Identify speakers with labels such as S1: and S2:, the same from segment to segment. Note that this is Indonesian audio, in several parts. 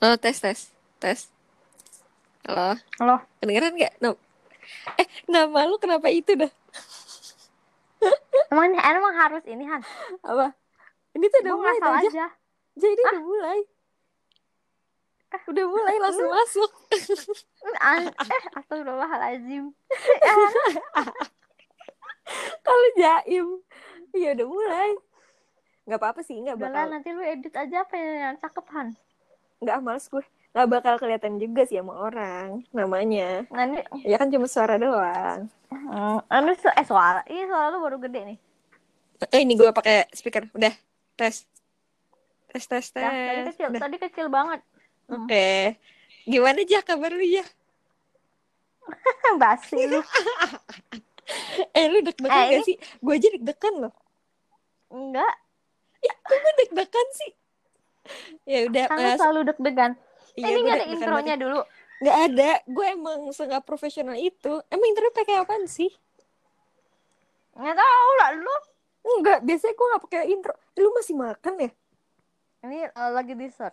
S1: Oh, tes, tes, tes. Halo,
S2: Halo.
S1: kedengeran nggak? No. Eh, nama lu kenapa itu dah?
S2: Emang ini emang harus ini Han.
S1: Apa? Ini tuh udah
S2: Gue
S1: mulai
S2: ngasal
S1: tau, Ja.
S2: aja.
S1: Jadi udah mulai. Udah mulai langsung masuk.
S2: An- eh astagfirullahalazim.
S1: Kalau jaim. Iya udah mulai. Nggak apa-apa sih,
S2: Udah lah,
S1: bakal.
S2: nanti lu edit aja apa yang cakep Han.
S1: Nggak males gue. Nggak bakal kelihatan juga sih sama orang namanya.
S2: Nanti
S1: Ya kan cuma suara doang.
S2: hmm, anu su- eh suara. Iya suara lu baru gede nih.
S1: Eh ini gue pakai speaker. Udah, tes. Tes, tes, tes.
S2: Dah, tadi kecil,
S1: Udah.
S2: tadi kecil banget. Hmm.
S1: Oke. Gimana aja kabar lu ya?
S2: Basi lu.
S1: Eh lu deg-degan
S2: Eh,
S1: gak
S2: ini-
S1: sih? Gue aja deg-degan loh.
S2: Enggak,
S1: Gue deg-degan sih. Ya udah.
S2: kan lu
S1: eh,
S2: selalu deg-degan.
S1: iya,
S2: eh, ini nggak ada
S1: deg-degan
S2: intronya dulu.
S1: Nggak ada. Gue emang sangat profesional itu. Emang intronya pakai apaan sih?
S2: Nggak tahu lah lu.
S1: Enggak, biasanya gue gak pakai intro. Lu masih makan ya?
S2: Ini eh, lagi dessert.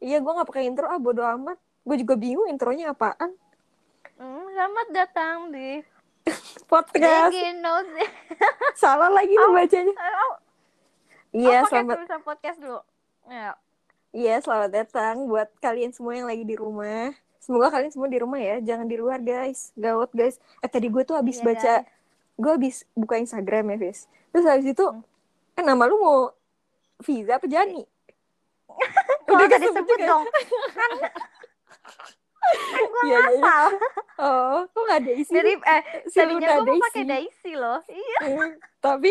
S1: Iya, gue gak pakai intro. Ah, bodo amat. Gue juga bingung intronya apaan.
S2: Hmm, selamat datang di
S1: Podcast. Salah lagi lu bacanya.
S2: Oh,
S1: Iya,
S2: oh, pakai
S1: selamat.
S2: podcast dulu. Ya.
S1: Iya, selamat datang buat kalian semua yang lagi di rumah. Semoga kalian semua di rumah ya, jangan di luar guys. Gawat guys. Eh tadi gue tuh habis
S2: Iya,
S1: baca,
S2: guys.
S1: gue habis buka Instagram ya, Fis. Terus habis itu,
S2: Hmm.
S1: eh nama lu mau Visa apa Jani? Udah
S2: tadi
S1: kesebut
S2: sebut
S1: juga ya?
S2: dong. Kan gue
S1: Iya, iya, iya.
S2: ngasal.
S1: Oh, kok gak ada isi?
S2: Dari eh tadinya gue mau pakai
S1: Daisy.
S2: Daisy loh. Iya,
S1: Eh, Tapi,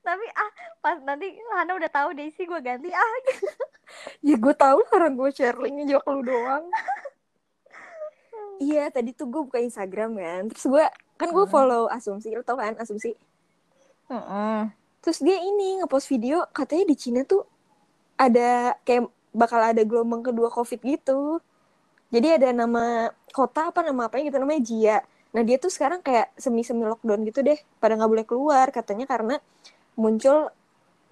S2: tapi ah pas nanti Hana udah tahu Daisy gue ganti ah.
S1: ya gue tahu lah orang gue share linknya juga lu doang. Iya, tadi tuh gue buka Instagram kan. Terus gue, kan gue
S2: Hmm.
S1: follow Asumsi. Lu tau kan Asumsi? Terus dia ini ngepost video katanya di Cina tuh ada kayak bakal ada gelombang kedua COVID gitu. Jadi ada nama kota apa nama apa gitu namanya Jia. Nah dia tuh sekarang kayak semi-semi lockdown gitu deh. Pada nggak boleh keluar katanya karena muncul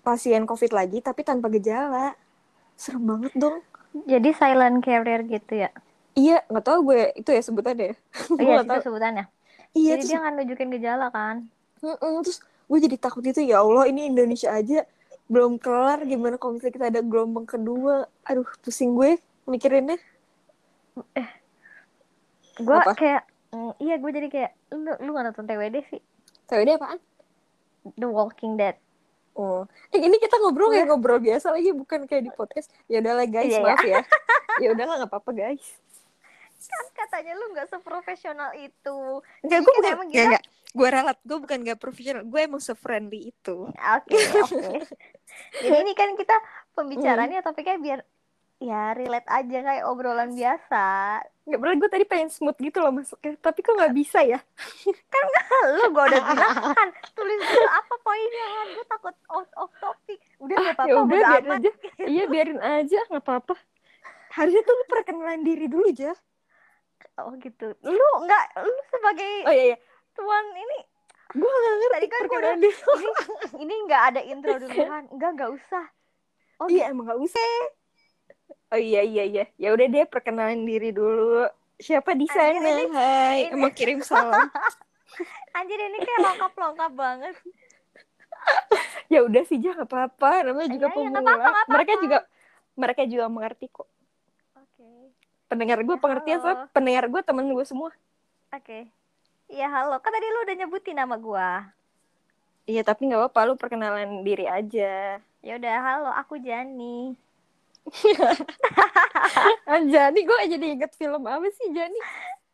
S1: pasien COVID lagi tapi tanpa gejala. Serem banget dong.
S2: Jadi silent carrier gitu ya.
S1: Iya nggak tahu gue itu ya sebutannya. Gue
S2: iya itu
S1: tahu.
S2: sebutannya.
S1: Iya
S2: Jadi
S1: terus,
S2: dia nggak nunjukin gejala kan.
S1: Mm-mm, terus gue jadi takut itu ya Allah ini Indonesia aja belum kelar gimana kalau misalnya kita ada gelombang kedua. Aduh pusing gue mikirinnya.
S2: Gue
S1: Apa?
S2: kayak mm, iya gue jadi kayak lu lu gak nonton TWD sih
S1: TWD apaan?
S2: The Walking Dead.
S1: Oh, eh, ini kita ngobrol kayak ngobrol biasa lagi, bukan kayak di podcast. Ya udahlah guys,
S2: Iya,
S1: maaf ya. Ya udahlah nggak apa-apa guys.
S2: Kan katanya lu nggak seprofesional itu.
S1: Enggak, gue
S2: kan
S1: bukan,
S2: emang kita-
S1: enggak. Gue ralat, gue bukan gak profesional, gue emang se-friendly itu.
S2: Oke, oke. Jadi ini kan kita pembicaraannya topiknya biar ya relate aja kayak obrolan biasa.
S1: Enggak, berarti gue tadi pengen smooth gitu loh masuknya, tapi kok nggak bisa ya?
S2: Lu gue udah bilang kan tulis dulu apa poinnya kan gue takut out of topic. Udah nggak
S1: Ah,
S2: apa-apa
S1: ya udah biarin
S2: amat.
S1: aja. Iya biarin aja, nggak apa-apa. Harusnya tuh lu perkenalan diri dulu aja.
S2: Oh gitu. Lu nggak lu sebagai
S1: Oh iya iya,
S2: tuan ini
S1: gue nggak ngerti
S2: Tadi kan gua
S1: perkenalan
S2: udah-
S1: diri.
S2: ini ini nggak ada intro duluan. Enggak nggak usah. Oh
S1: Iya emang nggak usah. Oh iya iya iya, ya udah deh perkenalan diri dulu. Siapa di sana?
S2: Ini-
S1: Hai,
S2: ini-
S1: mau kirim salam.
S2: anjir ini kayak lengkap-lengkap banget.
S1: ya udah sih jangan apa-apa namanya juga
S2: iya,
S1: pemula
S2: nggak apa-apa, nggak
S1: mereka
S2: apa-apa.
S1: juga mereka juga mengerti kok
S2: Oke.
S1: pendengar gue
S2: Ya,
S1: pengertian soalnya pendengar gue temen gue semua
S2: Oke. Iya halo. Kan tadi lu udah nyebutin nama gua.
S1: iya tapi nggak apa-apa lu perkenalan diri aja
S2: Ya udah halo, aku Jani.
S1: ah, Jani gue jadi inget film apa sih Jani?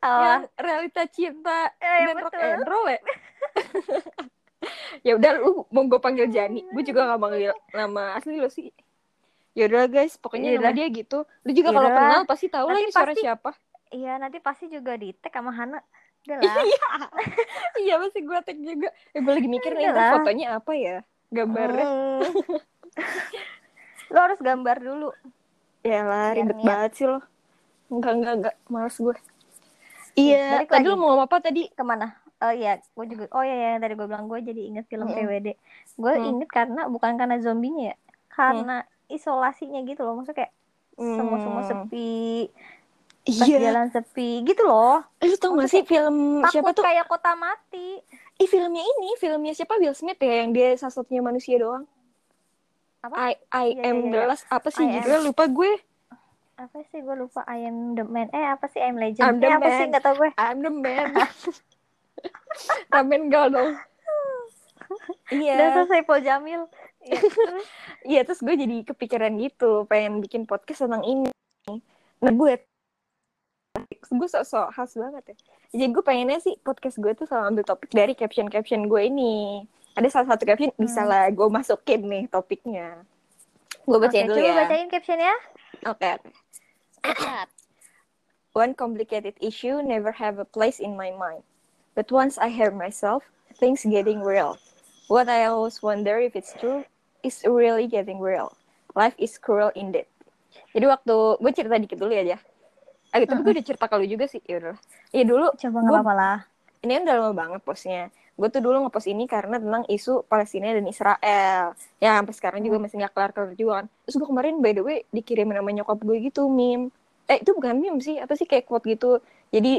S2: Oh,
S1: yang realita cinta
S2: eh,
S1: dan rock
S2: betul.
S1: and roll ya? Ya udah lu mau gue panggil Jani. Gue juga gak manggil nama asli lo sih. Ya udah guys. Pokoknya
S2: Yaudah.
S1: nama dia gitu. Lu juga kalau
S2: Yaudah.
S1: kenal pasti tahu lah ini suara
S2: pasti-
S1: siapa.
S2: Iya nanti pasti juga di tag sama Hana. Udah lah.
S1: iya. Pasti gue tag juga. Eh, gue lagi mikir nih
S2: Iya
S1: fotonya apa ya? Gambarnya.
S2: Hmm. Lo harus gambar dulu.
S1: ya lah
S2: Biar
S1: ribet
S2: niat.
S1: banget sih lo enggak enggak enggak males gue iya
S2: Balik
S1: tadi
S2: lagi.
S1: lo mau ngomong apa tadi
S2: Ke mana? Oh iya, gue juga. Oh iya, yang tadi gue bilang gue jadi inget film
S1: Mm-mm.
S2: TWD. Gue
S1: Mm.
S2: inget karena bukan karena zombinya ya, karena isolasinya gitu loh. Maksudnya kayak semua semua
S1: Hmm.
S2: sepi pas
S1: Iya.
S2: jalan sepi gitu loh
S1: Lu tau gak sih film siapa tuh?
S2: kayak kota mati
S1: Ih filmnya ini, filmnya siapa Will Smith ya yang dia satu-satunya manusia doang.
S2: Apa
S1: I I
S2: Iya,
S1: am
S2: iya,
S1: the
S2: iya.
S1: last apa sih
S2: I am.
S1: judulnya lupa gue.
S2: apa sih gue lupa I am the man eh apa sih I am legend
S1: I'm the
S2: eh, apa sih
S1: man.
S2: nggak tau gue
S1: I'm the man. Ramen girl dong. Iya.
S2: dan selesai Paul Jamil Iya, terus
S1: Iya terus gue jadi kepikiran gitu pengen bikin podcast tentang ini. Nah gue gue sok-sok khas banget ya. Jadi gue pengennya sih podcast gue tuh selalu ambil topik dari caption-caption gue ini. Ada salah satu caption bisa
S2: Hmm.
S1: lah gue masukin nih topiknya. Gue bacain dulu
S2: coba
S1: ya.
S2: bacain captionnya
S1: Oke. One complicated issue never have a place in my mind. But once I hear myself, things getting real. What I always wonder if it's true is really getting real. Life is cruel indeed. Jadi waktu gue cerita dikit dulu ya aja. Ah, tapi gue udah cerita kalau juga sih. Ya udah. Iya dulu
S2: coba nggak apa-apa lah
S1: ini kan udah lama banget postnya. Gue tuh dulu ngepost ini karena tentang isu Palestina dan Israel. Ya sampai sekarang juga masih nggak kelar-kelar juga kan. Terus gue kemarin by the way dikirimin sama nyokap gue gitu meme. Eh itu bukan meme sih, apa sih kayak quote gitu. Jadi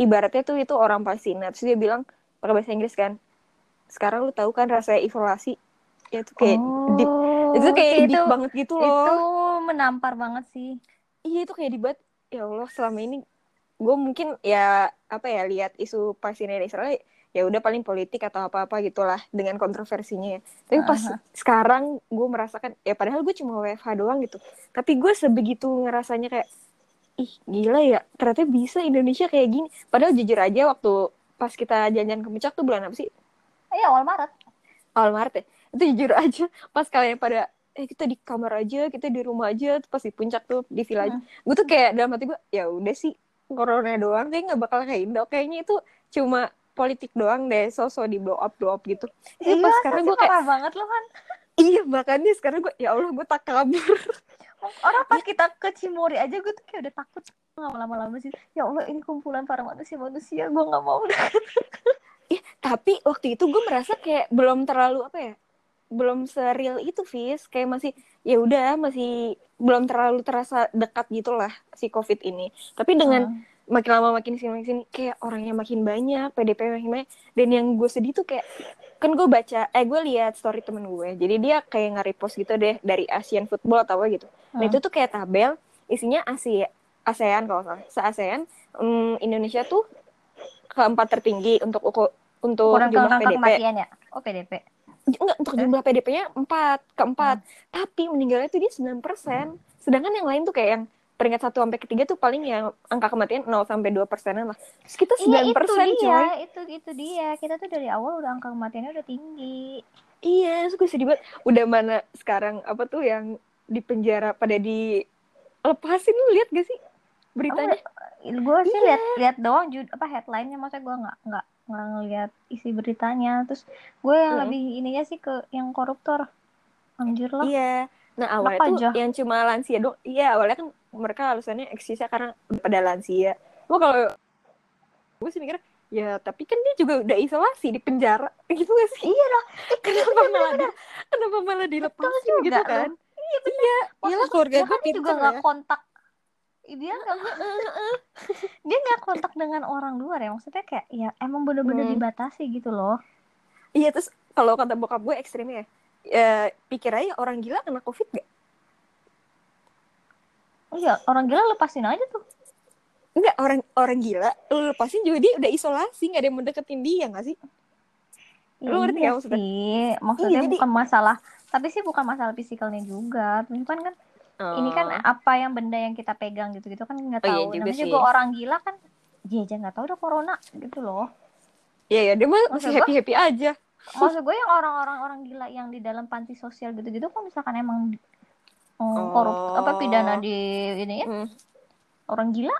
S1: ibaratnya tuh itu orang Palestina. Terus dia bilang pakai bahasa Inggris kan. Sekarang lu tahu kan rasanya isolasi. Ya itu kayak deep.
S2: Oh,
S1: Itu kayak
S2: itu,
S1: deep banget gitu loh.
S2: itu menampar banget sih
S1: Iya itu kayak dibat. Ya Allah selama ini gue mungkin ya apa ya lihat isu Palestina dan Israel ya udah paling politik atau apa-apa gitulah dengan kontroversinya. ya. Tapi pas
S2: Aha.
S1: sekarang gue merasakan ya padahal gue cuma WFH doang gitu. Tapi gue sebegitu ngerasanya kayak ih gila ya ternyata bisa Indonesia kayak gini. Padahal jujur aja waktu pas kita jalan-jalan ke puncak tuh bulan apa sih?
S2: iya awal Maret
S1: awal Maret ya itu jujur aja pas kalian pada eh kita di kamar aja kita di rumah aja pas di puncak tuh di villa aja gue tuh kayak dalam hati gue ya udah sih corona doang kayak nggak bakal kayak Indo kayaknya itu cuma politik doang deh sosok di blow up blow up gitu
S2: iya
S1: pas sekarang gue kayak
S2: banget loh kan
S1: iya makanya sekarang gue ya Allah gue tak kabur.
S2: Orang pas kita ke Cimori aja gue tuh kayak udah takut. Nggak lama-lama sih. Ya Allah ini kumpulan para manusia manusia gue nggak mau.
S1: Ih, tapi waktu itu gue merasa kayak belum terlalu apa ya belum seril itu Fis. Kayak masih ya udah masih belum terlalu terasa dekat gitu lah si covid ini. Tapi dengan makin lama makin sini makin sini kayak orangnya makin banyak PDP makin banyak. Dan yang gue sedih tuh kayak kan gue baca eh gue lihat story temen gue. Jadi dia kayak nge-repost gitu deh dari Asian Football atau apa gitu. Nah
S2: Hmm.
S1: itu tuh kayak tabel isinya Asia ASEAN kalau salah. Se ASEAN hmm, Indonesia tuh keempat tertinggi untuk uku- untuk
S2: kurang
S1: jumlah PDP
S2: kematian ya? Oh PDP
S1: enggak untuk jumlah PDP-nya empat keempat. Tapi meninggalnya tuh dia 9% sedangkan yang lain tuh kayak yang peringkat satu sampai ketiga tuh paling yang angka kematian 0 sampai dua persenan lah. Terus kita
S2: iya
S1: 9%
S2: itu
S1: coy
S2: dia itu itu dia. Kita tuh dari awal udah angka kematiannya udah tinggi.
S1: Iya terus gue sedih banget. Udah mana sekarang apa tuh yang di penjara pada di lepasin lu lihat gak sih beritanya?
S2: Gue sih
S1: Iya.
S2: lihat lihat doang jud apa headline-nya maksudnya gue nggak nggak nggak ngeliat isi beritanya. Terus gue yang
S1: Mm.
S2: lebih ininya sih ke yang koruptor. Anjir lah.
S1: Iya nah awalnya
S2: Enak
S1: tuh
S2: aja.
S1: yang cuma lansia dong iya awalnya kan mereka alasannya eksisnya karena udah pada lansia. Gua kalau gue sih mikir ya tapi kan dia juga udah isolasi di penjara. Gitu gak sih?
S2: Iya lah.
S1: Kenapa malah di, kenapa malah dilepasin gitu
S2: loh.
S1: kan?
S2: Iya bener.
S1: Iya.
S2: Gua,
S1: keluarga gue
S2: kan dia juga nggak
S1: ya.
S2: kontak. Dia nggak dia nggak kontak dengan orang luar ya. Maksudnya kayak ya emang bener-bener
S1: Hmm.
S2: dibatasi gitu loh.
S1: Iya terus kalau kata bokap gue ekstrimnya ya ya, pikir aja orang gila kena covid gak
S2: iya orang gila lepasin aja tuh.
S1: Enggak, orang orang gila lu lepasin juga dia udah isolasi nggak ada yang mau deketin dia nggak sih?
S2: Ya,
S1: Lu ngerti
S2: iya
S1: nggak maksudnya?
S2: sih maksudnya
S1: Iya, jadi-
S2: bukan masalah tapi sih bukan masalah fisikalnya juga. Cuman kan ini kan apa yang benda yang kita pegang gitu-gitu kan nggak
S1: Oh, iya
S2: tahu.
S1: juga
S2: namanya
S1: sih.
S2: juga orang gila kan dia aja nggak tahu udah corona gitu loh.
S1: Iya ya dia mah masih
S2: gua-
S1: happy happy aja.
S2: Maksud gue yang orang-orang orang gila yang di dalam panti sosial gitu-gitu kan misalkan emang mm,
S1: Oh.
S2: korup apa pidana di ini ya
S1: Hmm,
S2: orang gila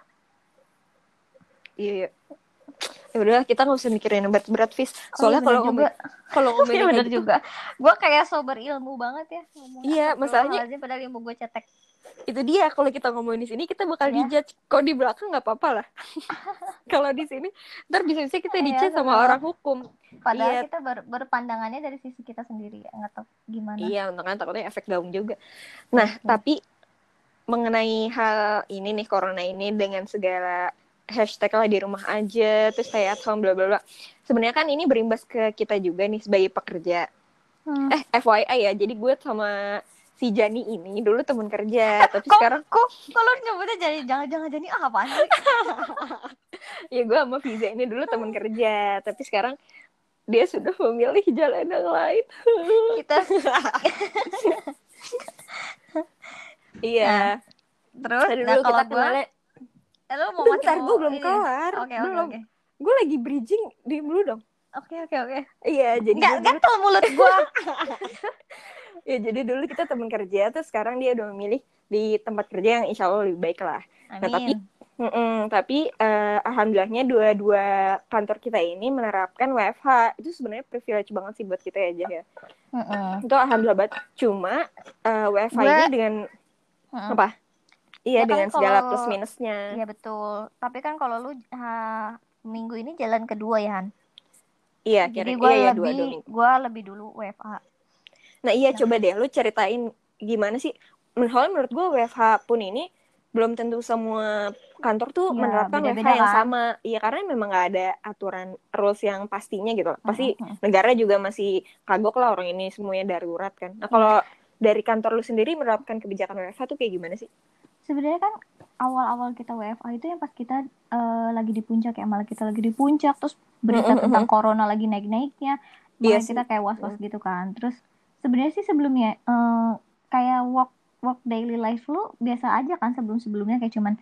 S1: iya iya. Ya udah kita nggak usah mikirin berat-berat Fis.
S2: Oh,
S1: Soalnya
S2: iya,
S1: kalau
S2: bener
S1: ngomong
S2: juga
S1: kalau
S2: Iya
S1: ngomongin
S2: bener
S1: gitu,
S2: juga gue kayak sober ilmu banget ya
S1: Iya, masalahnya-
S2: padahal ilmu gue cetek
S1: itu dia kalau kita ngomongin di sini kita bakal
S2: Iya.
S1: dijudge. Kalau di belakang nggak apa-apa lah. kalau di sini ntar bisa-bisa kita
S2: Iya,
S1: dijudge sama
S2: bener.
S1: orang hukum.
S2: padahal
S1: Iya.
S2: kita ber- berpandangannya dari sisi kita sendiri ya nggak tahu gimana
S1: Iya, untuk kan takutnya efek gaung juga. Nah, tapi mengenai hal ini nih corona ini dengan segala hashtag lah di rumah aja terus stay at home bla bla bla sebenarnya kan ini berimbas ke kita juga nih sebagai pekerja hmm. eh FYI ya jadi gue sama si Jani ini dulu teman kerja tapi
S2: kok,
S1: sekarang
S2: kok kalau nyebutnya jadi jangan jangan Jani ah apa sih?
S1: Ya gue sama Fiza ini dulu teman kerja tapi sekarang dia sudah memilih jalan yang lain.
S2: Kita
S1: iya.
S2: Nah, terus?
S1: Tadi
S2: nah,
S1: dulu
S2: kalau
S1: kita
S2: gue
S1: kenalnya
S2: eh, lu mau
S1: bentar gue belum
S2: ini?
S1: kelar.
S2: Oke oke
S1: belum.
S2: oke.
S1: Gue lagi bridging di dulu dong.
S2: Oke oke oke.
S1: Iya jadi
S2: nggak gatel mulut gue
S1: ya jadi dulu kita teman kerja terus sekarang dia udah memilih di tempat kerja yang insya Allah lebih baik lah nah tapi Mm-mm, tapi uh, alhamdulillahnya dua-dua kantor kita ini menerapkan WFH itu sebenarnya privilege banget sih buat kita ya Jah ya
S2: Mm-mm.
S1: itu alhamdulillah banget cuma uh, WFH
S2: Gue-
S1: ini dengan
S2: Mm-mm.
S1: apa iya
S2: Ya kan
S1: dengan segala
S2: kalau-
S1: plus minusnya
S2: Iya betul. Tapi kan kalau lu ha, minggu ini jalan kedua ya Han.
S1: iya
S2: Jadi gue
S1: iya, iya,
S2: lebih
S1: minggu.
S2: gue lebih dulu WFA.
S1: Nah iya
S2: Nah.
S1: coba deh lu ceritain gimana sih Soalnya menurut gue WFH pun ini belum tentu semua kantor tuh
S2: Iya,
S1: menerapkan WFH
S2: beda-beda
S1: yang
S2: kan.
S1: sama iya karena memang nggak ada aturan rules yang pastinya gitu pasti
S2: Mm-mm.
S1: negara juga masih kagok lah orang ini semuanya darurat kan. Nah kalau dari kantor lu sendiri menerapkan kebijakan WFH tuh kayak gimana sih?
S2: Sebenarnya kan awal-awal kita WFA itu yang pas kita eh, lagi di puncak ya malah kita lagi di puncak terus berita
S1: Mm-mm,
S2: tentang corona lagi naik-naiknya.
S1: Iya
S2: Makanya
S1: sih.
S2: kita kayak was-was gitu kan. Terus sebenarnya sih sebelumnya eh, kayak work work daily life lu biasa aja kan sebelum-sebelumnya. Kayak cuman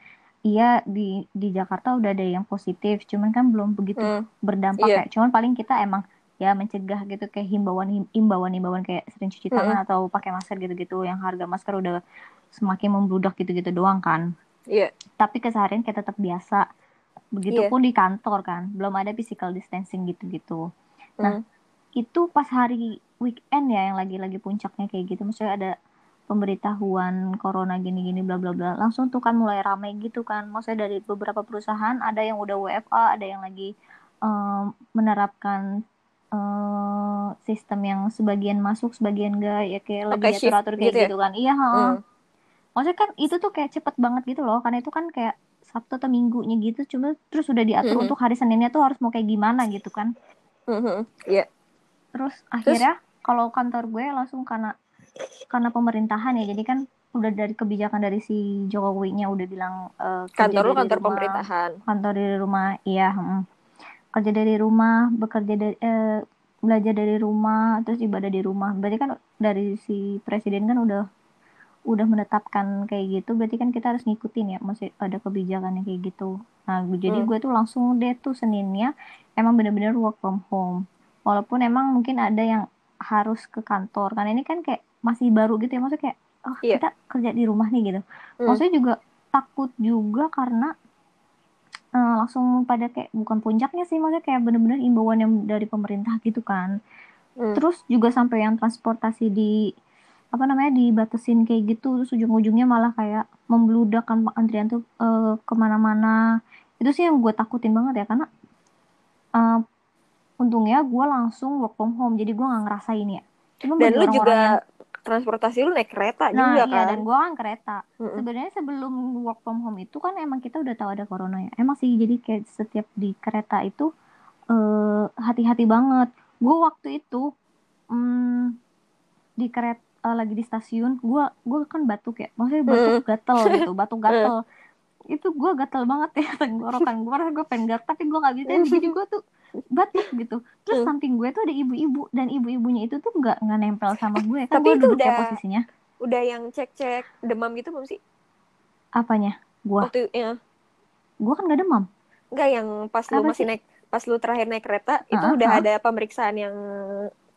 S2: iya di di Jakarta udah ada yang positif cuman kan belum begitu
S1: Hmm,
S2: berdampak
S1: Iya.
S2: kayak cuman paling kita emang ya mencegah gitu kayak himbauan himbauan himbauan kayak sering cuci tangan atau pakai masker gitu-gitu yang harga masker udah semakin membludak gitu-gitu doang kan.
S1: Iya.
S2: tapi keseharian kayak tetap biasa. Begitupun di kantor kan belum ada physical distancing gitu-gitu. Nah,
S1: Hmm.
S2: itu pas hari weekend ya yang lagi-lagi puncaknya kayak gitu maksudnya ada pemberitahuan corona gini-gini bla bla bla langsung tuh kan mulai ramai gitu kan maksudnya dari beberapa perusahaan ada yang udah WFA ada yang lagi em, menerapkan eh, sistem yang sebagian masuk sebagian enggak ya kayak
S1: Pakai shift
S2: diatur-atur kayak
S1: gitu ya?
S2: gitu kan iya.
S1: Hmm.
S2: maksudnya kan itu tuh kayak cepet banget gitu loh karena itu kan kayak Sabtu atau Minggunya gitu cuma terus udah diatur
S1: Mhm.
S2: untuk hari Seninnya tuh harus mau kayak gimana gitu kan
S1: Mhm. Iya.
S2: Terus akhirnya kalau kantor gue langsung karena karena pemerintahan ya, jadi kan udah dari kebijakan dari si Jokowi-nya udah bilang kerja
S1: Kantor lu kantor
S2: rumah,
S1: pemerintahan.
S2: kantor dari rumah, iya, mm. kerja dari rumah, bekerja dari eh, belajar dari rumah, terus ibadah di rumah. Berarti kan dari si presiden kan udah udah menetapkan kayak gitu, berarti kan kita harus ngikutin ya, masih ada kebijakannya kayak gitu. Nah, jadi
S1: Hmm.
S2: gue tuh langsung deh tuh Seninnya emang bener-bener work from home. Walaupun emang mungkin ada yang harus ke kantor, karena ini kan kayak masih baru gitu ya, maksudnya kayak oh
S1: Iya.
S2: kita kerja di rumah nih gitu.
S1: Hmm.
S2: Maksudnya juga takut juga karena eh, langsung pada kayak bukan puncaknya sih, maksudnya kayak bener-bener imbauan yang dari pemerintah gitu kan.
S1: Hmm.
S2: Terus juga sampai yang transportasi di apa namanya dibatasin kayak gitu, terus ujung-ujungnya malah kayak membludak kan antrian tuh eh, ke mana-mana. Itu sih yang gue takutin banget ya karena eh, untungnya gue langsung work from home, jadi gue nggak ngerasain ya. Cuma
S1: Dan lu juga
S2: yang
S1: transportasi lu naik kereta
S2: Nah,
S1: juga
S2: iya
S1: kan?
S2: dan gua kan kereta.
S1: Mm-mm.
S2: Sebenarnya sebelum work from home itu kan emang kita udah tahu ada corona ya. Emang sih jadi kayak setiap di kereta itu eh hati-hati banget. Gua waktu itu hmm, di kereta eh, lagi di stasiun, gua gua kan batuk ya. Maksudnya batuk gatel gitu, batuk gatel. Itu gua gatel banget ya tenggorokan gua, gue pengen gatel tapi gua nggak bisa. Jadi gua tuh batuk gitu. Terus
S1: Hmm.
S2: samping gue tuh ada ibu-ibu dan ibu-ibunya itu tuh nggak nggak nempel sama gue kan
S1: Tapi
S2: gue
S1: itu
S2: duduk ya
S1: udah-
S2: posisinya.
S1: Udah yang cek-cek demam gitu belum sih?
S2: Apanya? Gua.
S1: Waktu ya.
S2: Gua kan gak demam.
S1: Enggak yang pas lu
S2: Apa
S1: masih
S2: sih?
S1: naik pas lu terakhir naik kereta itu
S2: Ah,
S1: udah
S2: ah.
S1: ada pemeriksaan yang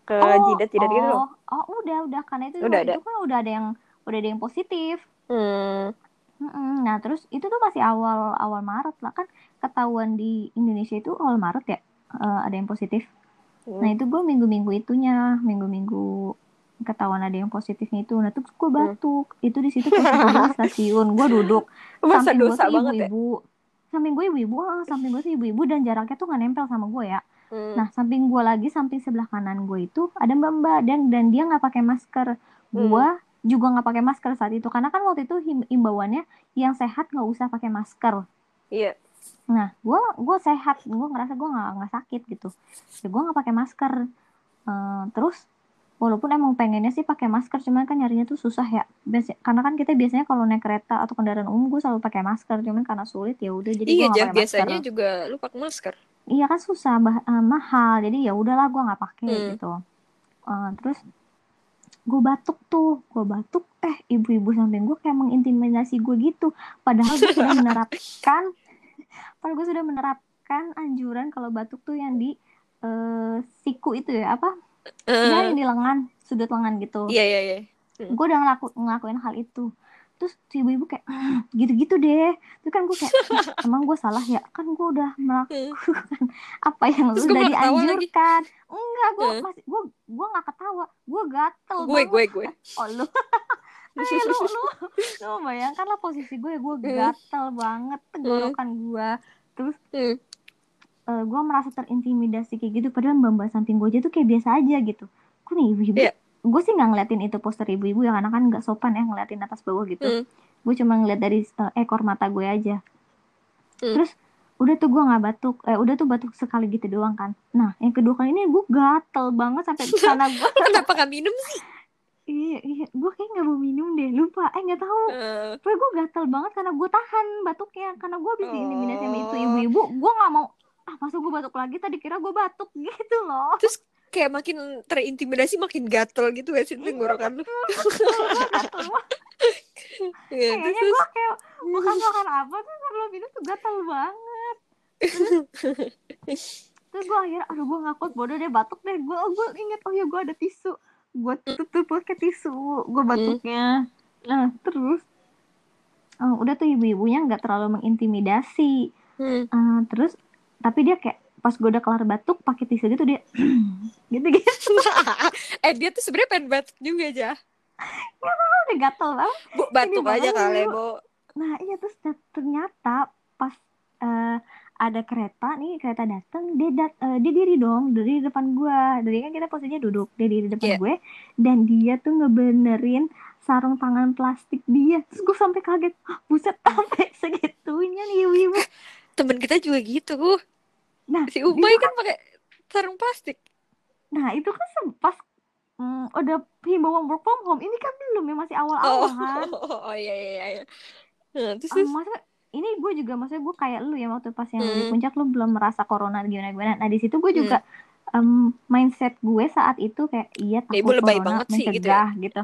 S1: ke
S2: Oh,
S1: jidat-jidat gitu loh.
S2: Oh, oh, udah, udah. Karena itu
S1: Udah
S2: itu
S1: ada.
S2: kan udah ada yang udah ada yang positif.
S1: Hmm.
S2: Mm-mm. Nah, terus itu tuh masih awal awal Maret lah kan ketahuan di Indonesia itu awal Maret ya eh, ada yang positif.
S1: Hmm.
S2: Nah, itu gue minggu-minggu itunya, minggu-minggu ketahuan ada yang positifnya itu. Nah, terus gue
S1: Hmm.
S2: batuk. Itu di situ pas stasiun, gue duduk.
S1: Masa
S2: samping gue tuh
S1: banget ya?
S2: ibu-ibu. Samping gue ibu-ibu, ah, samping gue tuh ibu-ibu dan jaraknya tuh gak nempel sama gue ya.
S1: Hmm.
S2: Nah, samping gue lagi, samping sebelah kanan gue itu ada mbak-mbak dan dan dia nggak pakai masker.
S1: Hmm.
S2: Gue juga nggak pakai masker saat itu karena kan waktu itu imbauannya yang sehat nggak usah pakai masker
S1: iya
S2: nah gue gue sehat. Gue ngerasa gue nggak nggak sakit gitu. Ya gue nggak pakai masker. Uh, terus walaupun emang pengennya sih pakai masker cuman kan nyarinya tuh susah ya. Biasa, karena kan kita biasanya kalau naik kereta atau kendaraan umum gue selalu pakai masker. Cuman karena sulit ya udah jadi
S1: iya,
S2: gue pakai
S1: biasanya juga lu pakai masker.
S2: Iya kan susah bah uh, mahal. Jadi ya udahlah gue nggak pakai hmm. gitu. Uh, terus gue batuk tuh. Gue batuk. Eh ibu-ibu samping gue kayak mengintimidasi gue gitu. Padahal gue sudah menerapkan padahal gue sudah menerapkan anjuran kalau batuk tuh yang di uh, siku itu ya apa uh. ya yang di lengan sudut lengan gitu
S1: iya yeah, iya yeah, iya
S2: yeah. gue udah ngelaku ngelakuin hal itu terus si ibu-ibu kayak gitu-gitu deh. Itu kan gue kayak emang gue salah ya? Kan gue udah melakukan apa yang lu udah dianjurkan. Enggak gue uh. masih gue gue nggak ketawa. Gue gatel
S1: gue banget. gue gue.
S2: Oh lu. Ay, lu lu. Lu bayangkan lah posisi gue gue gatel banget tenggorokan gue terus uh, eh, gue merasa terintimidasi kayak gitu padahal mbak mbak samping gue aja tuh kayak biasa aja gitu. Gue nih ibu-ibu yeah gue sih nggak ngeliatin itu poster ibu-ibu ya karena kan nggak sopan ya ngeliatin atas bawah gitu. Mm. gue cuma ngeliat dari uh, ekor mata gue aja. Mm. terus udah tuh gue nggak batuk eh udah tuh batuk sekali gitu doang kan. Nah yang kedua kali ini gue gatel banget sampai sana gue
S1: kenapa gak minum sih?
S2: Iya iya gue kayak nggak mau minum deh lupa. Eh nggak tahu. Uh. Pokoknya gue gatel banget karena gue tahan batuknya karena gue habis oh. diintimidasi sama itu ibu-ibu. Gue nggak mau ah masa gue batuk lagi? Tadi kira gue batuk gitu loh.
S1: Terus kayak makin terintimidasi makin gatel gitu gak sih tenggorokan lu?
S2: Ya, kayaknya gue kayak makan makan apa tuh kalau minum tuh gatel banget. Terus, terus gue akhirnya aduh gue ngakut bodoh deh batuk deh. Gue gue inget oh ya gue ada tisu. Gue tutup pakai tisu gue batuknya. Nah terus oh, udah tuh ibu-ibunya nggak terlalu mengintimidasi. Hmm. uh, terus tapi dia kayak pas gue udah kelar batuk pakai tisu gitu dia gitu gitu
S1: eh dia tuh sebenarnya pengen batuk juga aja
S2: ya tahu udah gatel banget.
S1: Bu batuk Ini aja kali bu
S2: nah iya terus ternyata pas uh, ada kereta nih kereta datang dia dat uh, dia diri dong dari depan gue dari kan kita posisinya duduk dia diri depan yeah. gue dan dia tuh ngebenerin sarung tangan plastik dia. Terus gue sampai kaget buset sampai segitunya nih ibu-ibu
S1: temen kita juga gitu
S2: Nah,
S1: si Umay kan pakai sarung plastik.
S2: Nah, itu kan pas hmm, udah himbauan work from home. Ini kan belum ya masih awal-awal
S1: oh,
S2: kan.
S1: Oh, oh, iya iya iya. Nah, terus,
S2: um, maksudnya ini gue juga maksudnya gue kayak lu ya waktu pas yang hmm. di puncak lu belum merasa corona gimana gimana. Nah, di situ gue juga hmm. um, mindset gue saat itu kayak iya
S1: takut ya, lebay corona banget mencegah sih, gitu, ya?
S2: gitu.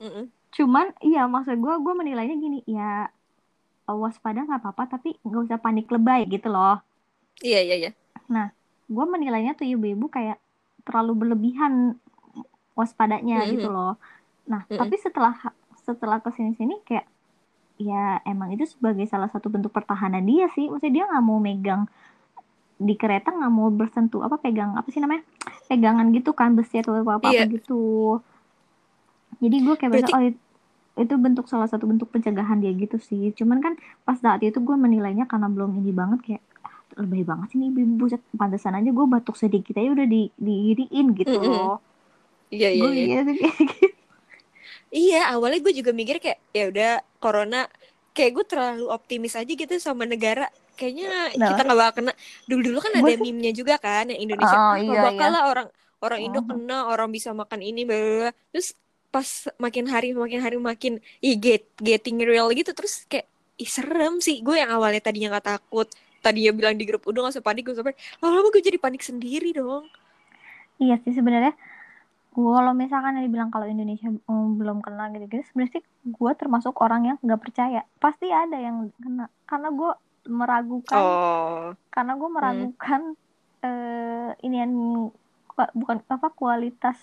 S2: Mm -mm. Cuman iya maksud gue gue menilainya gini ya waspada nggak apa-apa tapi nggak usah panik lebay gitu loh.
S1: Iya iya iya.
S2: Nah, gue menilainya tuh ibu-ibu kayak terlalu berlebihan waspadanya mm -hmm. gitu loh. Nah, mm -hmm. tapi setelah setelah ke sini-sini kayak ya emang itu sebagai salah satu bentuk pertahanan dia sih. Maksudnya dia nggak mau megang di kereta nggak mau bersentuh apa pegang apa sih namanya pegangan gitu kan besi atau apa apa yeah. gitu. Jadi gue kayak Berarti... oh itu bentuk salah satu bentuk pencegahan dia gitu sih. Cuman kan pas saat itu gue menilainya karena belum ini banget kayak lebih banget sih nih ibu buset pantesan aja gue batuk sedikit aja udah di diiriin gitu mm -hmm. loh.
S1: Iya iya iya. iya, iya awalnya gue juga mikir kayak ya udah corona kayak gue terlalu optimis aja gitu sama negara. Kayaknya nah. kita nggak bakal kena. Dulu dulu kan ada meme-nya juga kan yang Indonesia oh, iya, bakal iya. lah orang orang Indo uh -huh. kena orang bisa makan ini bla terus pas makin hari makin hari makin i get getting real gitu terus kayak ih serem sih. Gue yang awalnya tadinya nggak takut tadi ya bilang di grup udah gak usah panik gue sampai lama-lama gue jadi panik sendiri dong
S2: iya sih sebenarnya kalau misalkan yang dibilang kalau Indonesia um, belum kena gitu-gitu sebenarnya sih gue termasuk orang yang nggak percaya pasti ada yang kena karena gue meragukan oh. karena gue meragukan hmm. uh, ini yang bukan apa kualitas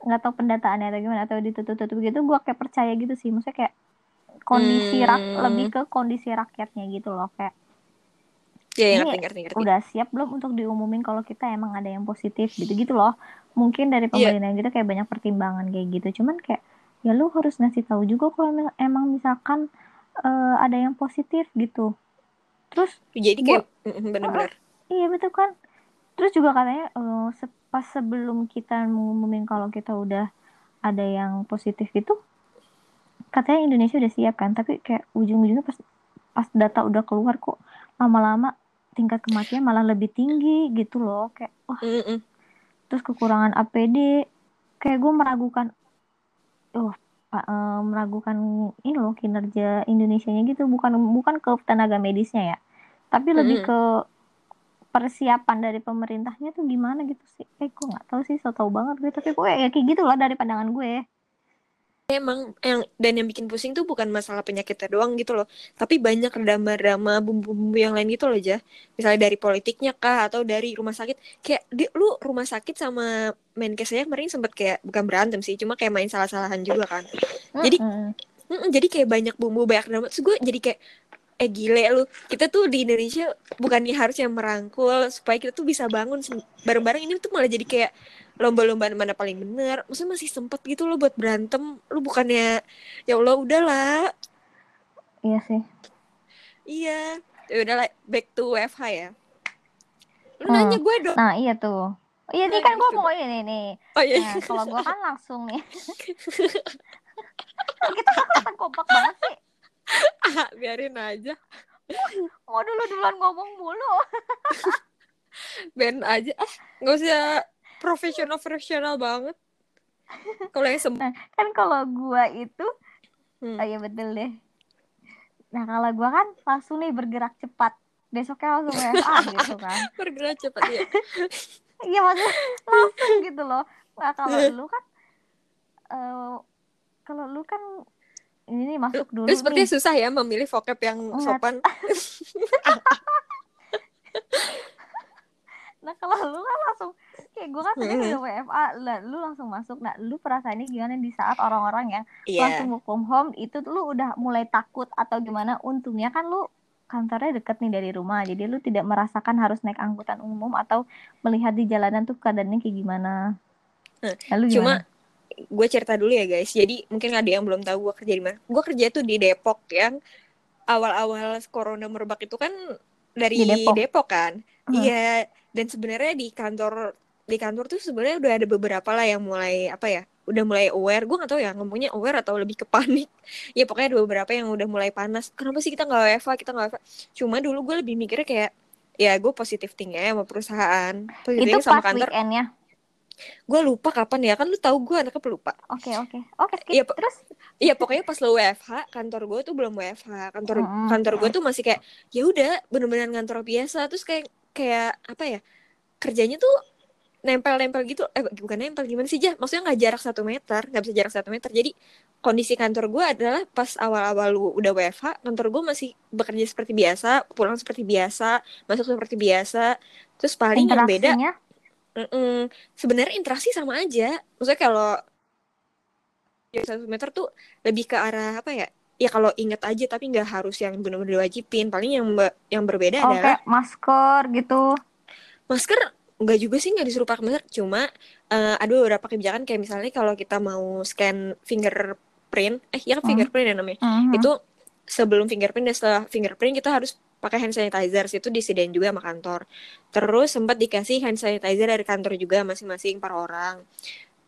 S2: nggak tahu pendataannya atau gimana atau ditutup-tutup gitu gue kayak percaya gitu sih maksudnya kayak kondisi hmm. rak lebih ke kondisi rakyatnya gitu loh kayak
S1: Iya, yeah, ngerti, ngerti, ngerti.
S2: Udah siap belum untuk diumumin kalau kita emang ada yang positif gitu-gitu loh. Mungkin dari iya. pemerintah yeah. gitu kayak banyak pertimbangan kayak gitu. Cuman kayak ya lu harus ngasih tahu juga kalau emang misalkan uh, ada yang positif gitu. Terus
S1: jadi kayak benar-benar.
S2: Uh, iya betul kan. Terus juga katanya uh, pas sebelum kita mengumumin kalau kita udah ada yang positif itu katanya Indonesia udah siap kan tapi kayak ujung-ujungnya pas pas data udah keluar kok lama-lama tingkat kematian malah lebih tinggi gitu loh. Kayak wah
S1: Mm -mm.
S2: terus kekurangan APD kayak gue meragukan oh eh, meragukan ini loh kinerja Indonesianya gitu. Bukan bukan ke tenaga medisnya ya tapi lebih
S1: Mm-mm.
S2: ke persiapan dari pemerintahnya tuh gimana gitu sih. Eh gue nggak tahu sih so tau banget gue tapi gue ya kayak gitu loh dari pandangan gue
S1: Emang yang dan yang bikin pusing tuh bukan masalah penyakitnya doang gitu loh, tapi banyak drama-drama bumbu-bumbu yang lain gitu loh aja. Misalnya dari politiknya kah atau dari rumah sakit. Kayak di, lu rumah sakit sama Menkesnya kemarin sempet kayak bukan berantem sih, cuma kayak main salah-salahan juga kan. Jadi mm, jadi kayak banyak bumbu banyak drama. Terus gue jadi kayak eh gile lu. Kita tuh di Indonesia bukannya harusnya merangkul supaya kita tuh bisa bangun bareng-bareng ini tuh malah jadi kayak lomba-lombaan mana paling bener. Maksudnya masih sempet gitu loh buat berantem. Lu bukannya ya Allah udahlah.
S2: iya sih
S1: Iya. Ya udahlah back to WFH ya. Lu
S2: Hmm.
S1: nanya gue dong.
S2: nah iya tuh iya nih
S1: Nah,
S2: kan gue
S1: coba.
S2: mau ini nih
S1: Oh iya.
S2: nah kalau gue kan langsung nih kita kan kompak banget sih
S1: Ah, biarin aja.
S2: mau dulu duluan ngomong mulu
S1: Ben aja. Ah, nggak usah profesional profesional banget. Kalau yang sem
S2: kan kalau gue itu
S1: Hmm.
S2: oh iya betul deh nah kalau gue kan langsung nih bergerak cepat besoknya langsung WFA gitu kan
S1: bergerak cepat ya.
S2: iya maksudnya langsung gitu loh nah kalau lu kan eh kalau lu kan ini masuk dulu
S1: Lu sepertinya
S2: nih.
S1: susah ya memilih vocab yang
S2: Enggak.
S1: sopan.
S2: nah kalau lu kan langsung kayak gue kan tadi udah WFA lah lu langsung masuk. Nah lu perasaannya gimana di saat orang-orang yang
S1: Iya.
S2: langsung work from home itu tuh lu udah mulai takut atau gimana? Untungnya kan lu kantornya deket nih dari rumah jadi lu tidak merasakan harus naik angkutan umum atau melihat di jalanan tuh keadaannya kayak gimana.
S1: Hmm,
S2: lalu
S1: Cuma
S2: gimana
S1: gue cerita dulu ya guys. Jadi mungkin ada yang belum tahu gue kerja di mana. Gue kerja tuh di Depok yang awal-awal corona merebak itu kan dari
S2: Di Depok.
S1: Depok, kan. Iya. Dan sebenarnya di kantor di kantor tuh sebenarnya udah ada beberapa lah yang mulai apa ya udah mulai aware gue nggak tahu ya ngomongnya aware atau lebih ke panik ya pokoknya ada beberapa yang udah mulai panas kenapa sih kita nggak WFA kita nggak WFA cuma dulu gue lebih mikirnya kayak ya gue positif tinggi sama perusahaan
S2: itu
S1: positif sama
S2: pas
S1: kantor
S2: weekendnya
S1: gue lupa kapan ya kan lu tahu gue anaknya pelupa.
S2: Oke oke. Oke skip.
S1: Iya, Pak.
S2: terus?
S1: Iya pokoknya pas lo WFH kantor gue tuh belum WFH kantor
S2: Mm-mm.
S1: kantor gue tuh masih kayak ya udah bener-bener kantor biasa. Terus kayak kayak apa ya kerjanya tuh nempel-nempel gitu. Eh bukan nempel gimana sih jah? Maksudnya nggak jarak satu meter nggak bisa jarak satu meter. Jadi kondisi kantor gue adalah pas awal-awal lu udah WFH kantor gue masih bekerja seperti biasa pulang seperti biasa masuk seperti biasa. Terus paling yang beda Mm-mm. Sebenarnya interaksi sama aja. Maksudnya kalau satu meter tuh lebih ke arah apa ya? Ya kalau inget aja tapi nggak harus yang benar-benar diwajibin. Paling yang yang berbeda
S2: oh
S1: adalah
S2: kayak masker gitu
S1: masker nggak juga sih nggak disuruh pakai masker. Cuma eh, ada beberapa kebijakan kayak misalnya kalau kita mau scan fingerprint, eh ya kan
S2: Hmm.
S1: fingerprint ya namanya.
S2: Mhm.
S1: Itu sebelum fingerprint dan setelah fingerprint kita harus pakai hand sanitizer itu disediain juga sama kantor. Terus sempat dikasih hand sanitizer dari kantor juga masing-masing per orang.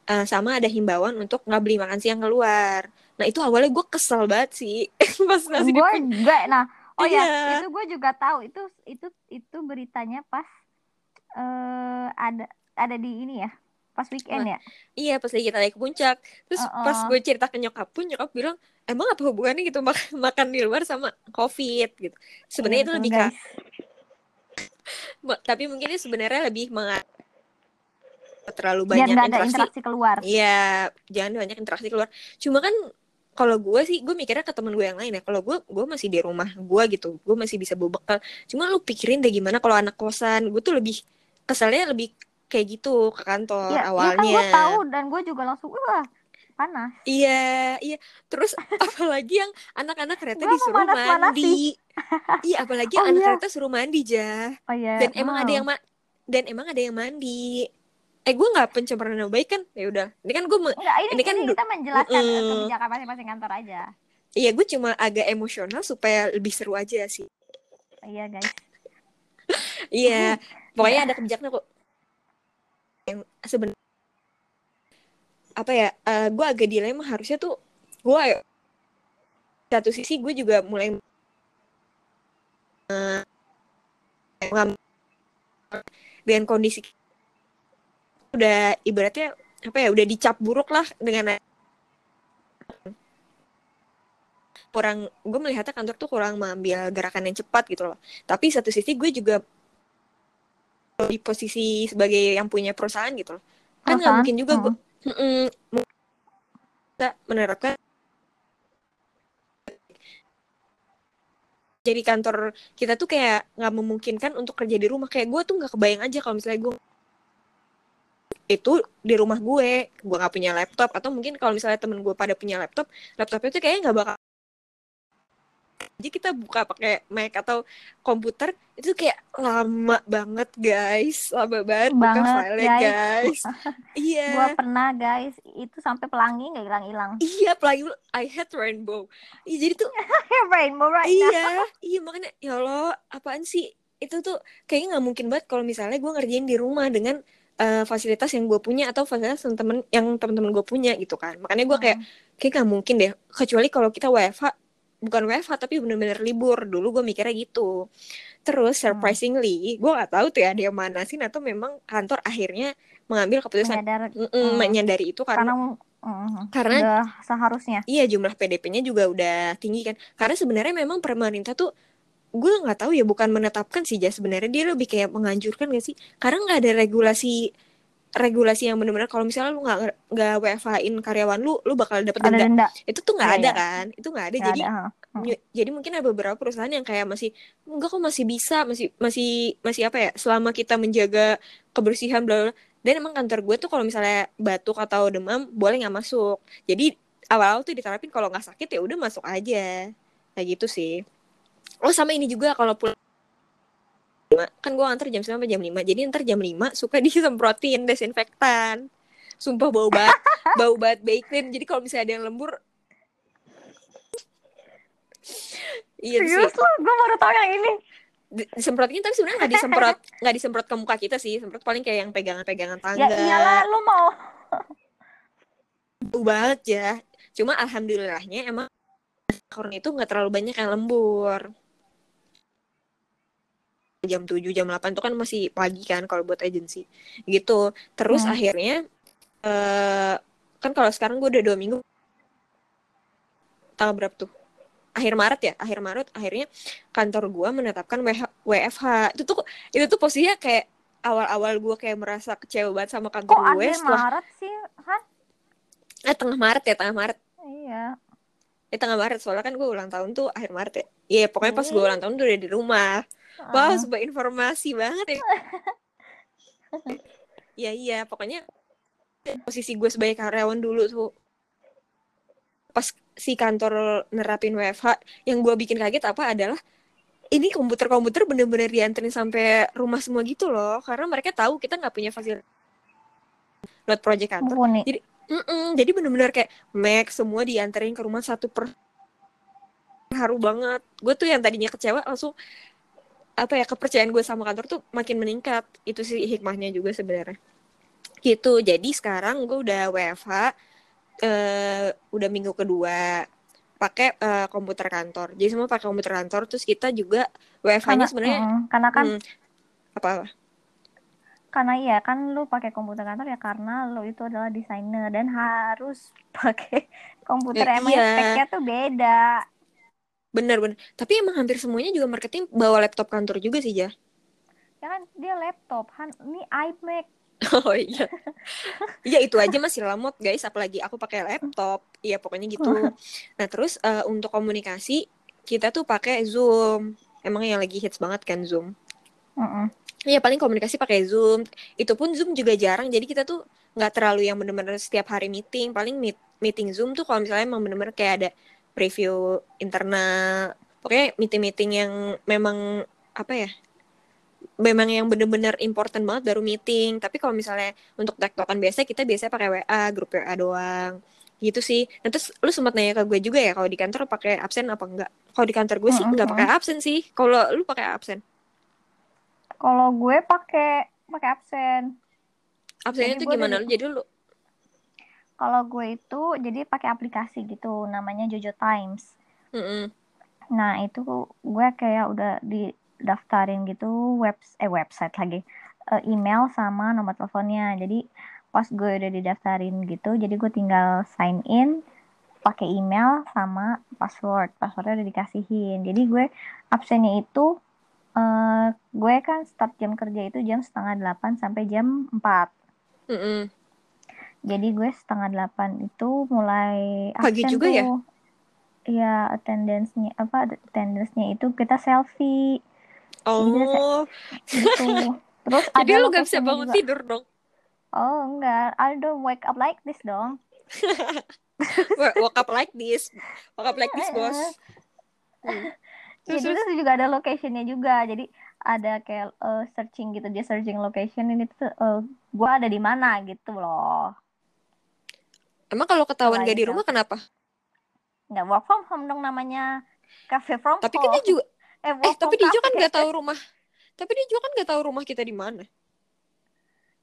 S1: Eh, sama ada himbauan untuk nggak beli makan siang keluar. Nah itu awalnya gue kesel banget sih pas ngasih di
S2: gue juga nah oh
S1: Iya.
S2: ya itu gue juga tahu itu itu itu beritanya pas eh ada ada di ini ya pas weekend ya
S1: Iya pas lagi kita naik ke puncak. Terus
S2: Uh-uh.
S1: pas gue cerita ke nyokap pun nyokap bilang emang apa hubungannya gitu makan makan di luar sama covid gitu. Sebenarnya
S2: Iya,
S1: itu lebih
S2: guys.
S1: Tapi mungkin ini sebenarnya lebih meng terlalu
S2: biar
S1: banyak
S2: ada
S1: interaksi.
S2: interaksi keluar
S1: Iya, jangan banyak interaksi keluar. Cuma kan kalau gue sih, gue mikirnya ke temen gue yang lain ya. Kalau gue, gue masih di rumah gue gitu, gue masih bisa bawa bekal. Cuma lu pikirin deh gimana kalau anak kosan, gue tuh lebih keselnya lebih kayak gitu ke kantor
S2: ya, ya kan
S1: awalnya.
S2: gue tahu dan gue juga langsung wah panas
S1: Iya, iya. Terus apalagi yang anak-anak kereta
S2: Gua
S1: disuruh mandi. iya, apalagi
S2: Oh,
S1: anak
S2: iya.
S1: kereta suruh mandi jah.
S2: oh ya
S1: Dan emang
S2: wow.
S1: ada yang ma dan emang ada yang mandi. Eh, gue nggak pencemaran nama baik kan? Ya udah. Ini kan gue me-
S2: Enggak, ini,
S1: Ini kan
S2: ini kita menjelaskan
S1: Mm-mm.
S2: kebijakan masing-masing kantor aja
S1: Iya, gue cuma agak emosional supaya lebih seru aja sih.
S2: iya guys
S1: Iya, pokoknya ada kebijakan kok. Yang sebenarnya apa ya? eh, gue agak dilema harusnya tuh gue satu sisi gue juga mulai uh, dengan kondisi udah ibaratnya apa ya udah dicap buruk lah dengan kurang gue melihatnya kantor tuh kurang mengambil gerakan yang cepat gitu loh tapi satu sisi gue juga di posisi sebagai yang punya perusahaan gitu loh. Kan nggak mungkin juga gue hmm. menerapkan jadi kantor kita tuh kayak nggak memungkinkan untuk kerja di rumah. Kayak gue tuh nggak kebayang aja kalau misalnya gue itu di rumah gue gue nggak punya laptop. Atau mungkin kalau misalnya temen gue pada punya laptop laptopnya tuh kayaknya nggak bakal aja kita buka pakai Mac atau komputer itu kayak lama banget guys. Lama banget, banget buka file guys, guys.
S2: iya. Gua pernah guys. Itu sampai pelangi nggak hilang hilang.
S1: Iya pelangi I hate rainbow. Iya jadi tuh
S2: rainbow right
S1: iya now. iya makanya ya Allah apaan sih? Itu tuh kayaknya nggak mungkin banget kalau misalnya gue ngerjain di rumah dengan uh, fasilitas yang gue punya atau fasilitas temen yang teman-teman gue punya gitu kan. Makanya gue kayak hmm. kayak nggak mungkin deh. Kecuali kalau kita WFH bukan WFH tapi bener-bener libur. Dulu gue mikirnya gitu. Terus hmm. surprisingly hmm. gue gak tahu tuh ya dia sih atau memang kantor akhirnya mengambil keputusan. Menyadar, mm, mm, menyadari itu karena karena,
S2: uh, karena udah seharusnya.
S1: iya jumlah PDP-nya juga udah tinggi kan. Karena sebenarnya memang pemerintah tuh gue nggak tahu ya bukan menetapkan sih ya sebenarnya dia lebih kayak menganjurkan gak sih? Karena nggak ada regulasi regulasi yang benar-benar kalau misalnya lu nggak nggak WFH-in karyawan lu lu bakal dapet denda. denda itu tuh nggak ya, ada ya. kan itu nggak ada gak jadi ada. Hmm. jadi mungkin ada beberapa perusahaan yang kayak masih enggak kok masih bisa masih masih masih apa ya selama kita menjaga kebersihan bla dan emang kantor gue tuh kalau misalnya batuk atau demam boleh nggak masuk jadi awal-awal tuh diterapin kalau nggak sakit ya udah masuk aja kayak gitu sih oh sama ini juga kalau pulang kan gue antar jam 9 sampai jam 5 jadi ntar jam 5 suka disemprotin desinfektan. Sumpah bau banget. Bau banget bacon jadi kalau misalnya ada yang lembur
S2: iya Serius sih. gue baru tau yang ini.
S1: Disemprotin tapi sebenarnya nggak disemprot nggak disemprot ke muka kita sih. Semprot paling kayak yang pegangan-pegangan ya tangga.
S2: ya iyalah lu mau.
S1: Bau banget ya. Cuma alhamdulillahnya emang karena itu nggak terlalu banyak yang lembur jam 7 jam 8 itu kan masih pagi kan kalau buat agensi gitu. Terus hmm. akhirnya uh, kan kalau sekarang gue udah dua minggu. Tanggal berapa tuh? Akhir Maret ya? Akhir Maret akhirnya kantor gue menetapkan WFH itu tuh itu tuh posisinya kayak awal-awal gue kayak merasa kecewa banget sama kantor
S2: Kok
S1: gue
S2: setelah Maret sih Han?
S1: Eh tengah Maret ya tengah Maret.
S2: Iya.
S1: Eh tengah Maret. Soalnya kan gue ulang tahun tuh akhir Maret ya. Iya pokoknya pas gue ulang tahun tuh udah di rumah Wow, sebuah informasi banget ya. Iya iya, pokoknya posisi gue sebagai karyawan dulu tuh. Pas si kantor nerapin WFH yang gue bikin kaget apa adalah ini komputer-komputer bener-bener dianterin sampai rumah semua gitu loh karena mereka tahu kita nggak punya fasilitas buat project kantor. Jadi mm -mm, jadi bener-bener kayak Mac semua dianterin ke rumah satu per haru banget. Gue tuh yang tadinya kecewa langsung apa ya kepercayaan gue sama kantor tuh makin meningkat. Itu sih hikmahnya juga sebenarnya. Gitu. Jadi sekarang gue udah WFH uh, eh, udah minggu kedua pakai uh, komputer kantor. Jadi semua pakai komputer kantor terus kita juga WFH-nya sebenarnya
S2: mm, karena kan hmm,
S1: apa apa?
S2: Karena iya kan lu pakai komputer kantor ya karena lu itu adalah desainer dan harus pakai komputer. Ya, emang iya. speknya tuh beda
S1: Bener bener. Tapi emang hampir semuanya juga marketing bawa laptop kantor juga sih ya.
S2: Ya kan dia laptop, Han ini iMac.
S1: Oh iya. Iya itu aja masih lamot guys, apalagi aku pakai laptop. Iya pokoknya gitu. Nah terus uh, untuk komunikasi kita tuh pakai Zoom. Emang yang lagi hits banget kan Zoom. Iya paling komunikasi pakai Zoom. Itu pun Zoom juga jarang. Jadi kita tuh nggak terlalu yang bener-bener setiap hari meeting. Paling meet, meeting Zoom tuh kalau misalnya emang bener-bener kayak ada preview internal pokoknya meeting-meeting yang memang apa ya memang yang bener-bener important banget baru meeting. Tapi kalau misalnya untuk tektokan biasa kita biasanya pakai WA grup WA doang. Gitu sih. Nah terus lu sempat nanya ke gue juga ya kalau di kantor pakai absen apa enggak? Kalau di kantor gue sih nggak pakai absen sih. Kalau lu pakai absen?
S2: Kalau gue pakai pakai absen.
S1: Absennya itu gimana lu? Jadi lu
S2: kalau gue itu jadi pakai aplikasi gitu namanya Jojo Times.
S1: Mm-mm.
S2: Nah itu gue kayak udah didaftarin gitu web eh website lagi eh, email sama nomor teleponnya. Jadi pas gue udah didaftarin gitu, jadi gue tinggal sign in pakai email sama password. Passwordnya udah dikasihin. Jadi gue absennya itu eh, gue kan start jam kerja itu jam setengah delapan sampai jam 4
S1: Mm-mm.
S2: Jadi gue setengah delapan itu mulai
S1: Pagi juga ya?
S2: tuh. Iya, attendance-nya apa attendance-nya itu kita selfie
S1: Oh,
S2: gitu. Terus ada
S1: jadi lu gak bisa bangun
S2: juga.
S1: tidur dong.
S2: Oh, enggak. I don't wake up like this dong.
S1: Woke up like this, woke up like this bos. Hmm. Terus,
S2: Jadi
S1: terus?
S2: itu juga ada location-nya juga. Jadi ada kayak eh, searching gitu dia searching location ini tuh eh, gua ada di mana gitu loh.
S1: Emang kalau ketahuan
S2: Selain
S1: gak di rumah kenapa?
S2: Nggak work from home dong namanya. Cafe from
S1: Tapi kan
S2: home.
S1: dia juga,
S2: eh,
S1: eh tapi dia juga kan
S2: cafe.
S1: gak tahu rumah. Tapi dia juga kan gak tahu rumah kita di mana.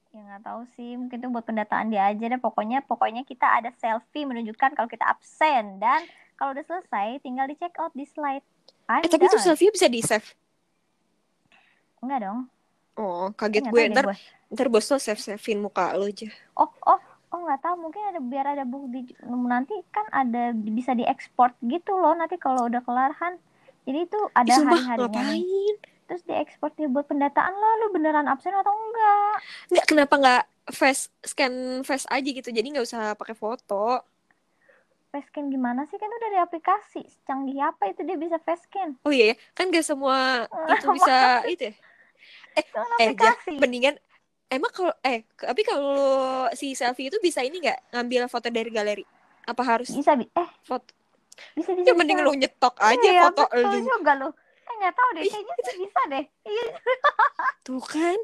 S2: Ya nggak tahu sih, mungkin itu buat pendataan dia aja deh. Pokoknya pokoknya kita ada selfie menunjukkan kalau kita absen dan kalau udah selesai tinggal di check out di slide. I'm
S1: Eh tapi itu selfie bisa di save.
S2: Enggak dong.
S1: Oh, kaget
S2: nggak
S1: gue. Ntar,
S2: gue.
S1: ntar bos lo save savein muka lo aja.
S2: Oh, oh, oh nggak tahu. Mungkin ada biar ada bukti nanti kan ada bisa diekspor gitu loh. Nanti kalau udah kelar Han. Jadi itu ada
S1: sumpah,
S2: hari-harinya
S1: ngapain?
S2: Terus diekspor dia buat pendataan lo. Lu beneran absen atau enggak?
S1: Nggak, kenapa nggak face scan face aja gitu? Jadi nggak usah pakai foto.
S2: Facescan gimana sih? Kan udah di aplikasi. Canggih apa itu dia bisa facescan?
S1: Oh iya ya, kan gak semua itu bisa itu ya.
S2: Itu kan
S1: Eh,
S2: aplikasi.
S1: mendingan emang kalau eh tapi kalau si selfie itu bisa ini nggak ngambil foto dari galeri? Apa harus
S2: Bisa, bi- eh
S1: foto?
S2: bisa bisa
S1: Ya mending
S2: bisa.
S1: lu nyetok aja
S2: iya,
S1: foto lu.
S2: juga lu eh nggak tahu deh kayaknya sih bisa deh iya
S1: Tuh kan.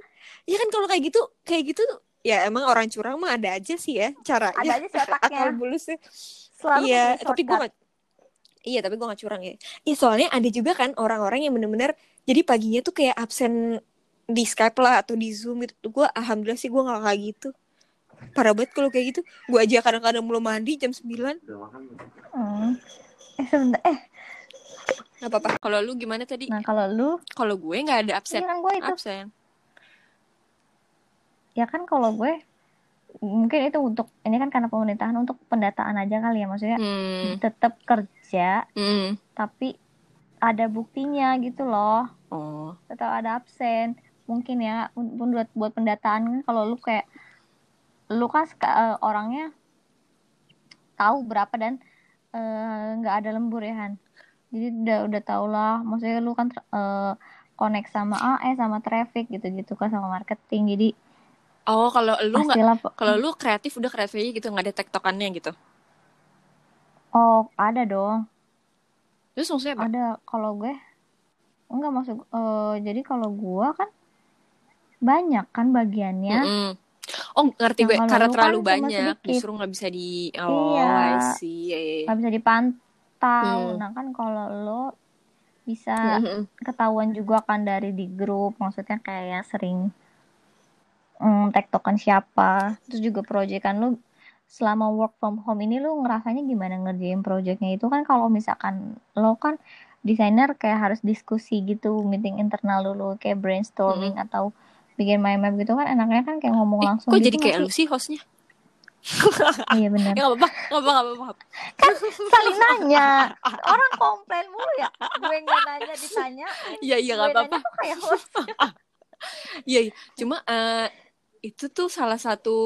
S1: Ya kan kalau kayak gitu, kayak gitu ya emang orang curang mah ada aja sih ya caranya.
S2: ada aja sih otaknya
S1: Akal bulusnya.
S2: selalu
S1: Iya,
S2: punya
S1: tapi gue gak Iya, tapi gue gak curang ya. Iya, soalnya ada juga kan orang-orang yang bener-bener jadi paginya tuh kayak absen di Skype lah atau di Zoom gitu. Gue alhamdulillah sih gue gak kayak gitu. Parah banget kalau kayak gitu. Gue aja kadang-kadang belum mandi jam 9.
S2: Hmm. eh sebentar eh
S1: Gak apa-apa. Kalau lu gimana tadi?
S2: nah kalau lu
S1: Kalau gue gak ada absen.
S2: ini kan gue itu
S1: Absen.
S2: ya kan kalau gue mungkin itu untuk ini kan karena pemerintahan untuk pendataan aja kali ya maksudnya
S1: Hmm.
S2: tetap kerja
S1: Hmm.
S2: tapi ada buktinya gitu loh
S1: Oh.
S2: tetap ada absen mungkin ya pun buat buat pendataan kan kalau lu kayak lu kan eh, orangnya tahu berapa dan eh, nggak ada lembur ya Han jadi udah udah tau lah maksudnya lu kan eh, connect sama AE sama traffic gitu-gitu kan sama marketing jadi
S1: Oh, kalau lu nggak kalau lu kreatif udah kreatif aja gitu nggak ada tektokannya gitu.
S2: oh ada dong
S1: Terus maksudnya apa?
S2: ada kalau gue enggak masuk eh, jadi kalau gua kan banyak kan bagiannya
S1: Mm-mm. Oh ngerti
S2: Yang
S1: gue karena
S2: lu
S1: terlalu
S2: kan
S1: banyak justru nggak bisa di oh
S2: Iya.
S1: I see Iya, iya, iya.
S2: nggak bisa dipantau
S1: Hmm.
S2: nah kan kalau lo bisa
S1: Mm-mm.
S2: ketahuan juga kan dari di grup maksudnya kayak yang sering mm, tektokan siapa terus juga proyekan lu selama work from home ini lu ngerasanya gimana ngerjain proyeknya itu kan kalau misalkan lo kan desainer kayak harus diskusi gitu meeting internal dulu kayak brainstorming atau bikin mind map gitu kan enaknya kan kayak ngomong
S1: Ih,
S2: langsung
S1: kok
S2: gitu
S1: jadi kayak lu sih hostnya?
S2: iya benar
S1: Ya nggak apa-apa, nggak apa-apa, nggak apa-apa.
S2: saling nanya orang komplain mulu ya gue nggak nanya ditanya
S1: Iya iya nggak apa-apa.
S2: kayak host
S1: Iya iya. Cuma eh, itu tuh salah satu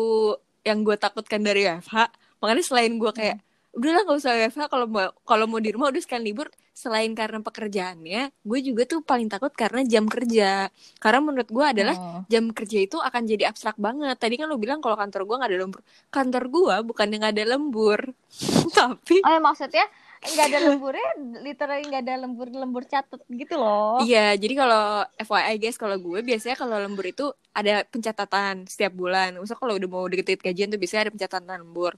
S1: yang gue takutkan dari WFH. Makanya selain gue kayak udahlah nggak usah WFH kalau mau kalau mau di rumah udah sekalian libur. Selain karena pekerjaannya, gue juga tuh paling takut karena jam kerja. Karena menurut gue adalah
S2: Hmm.
S1: jam kerja itu akan jadi abstrak banget. Tadi kan lo bilang kalau kantor gue nggak ada lembur. Kantor gue bukan yang ada lembur, tapi
S2: Oh ya maksudnya nggak ada lemburnya, literally nggak ada lembur lembur catat gitu loh.
S1: Iya, jadi kalau FYI guys, kalau gue biasanya kalau lembur itu ada pencatatan setiap bulan. Misal kalau udah mau deket-deket gajian tuh biasanya ada pencatatan lembur.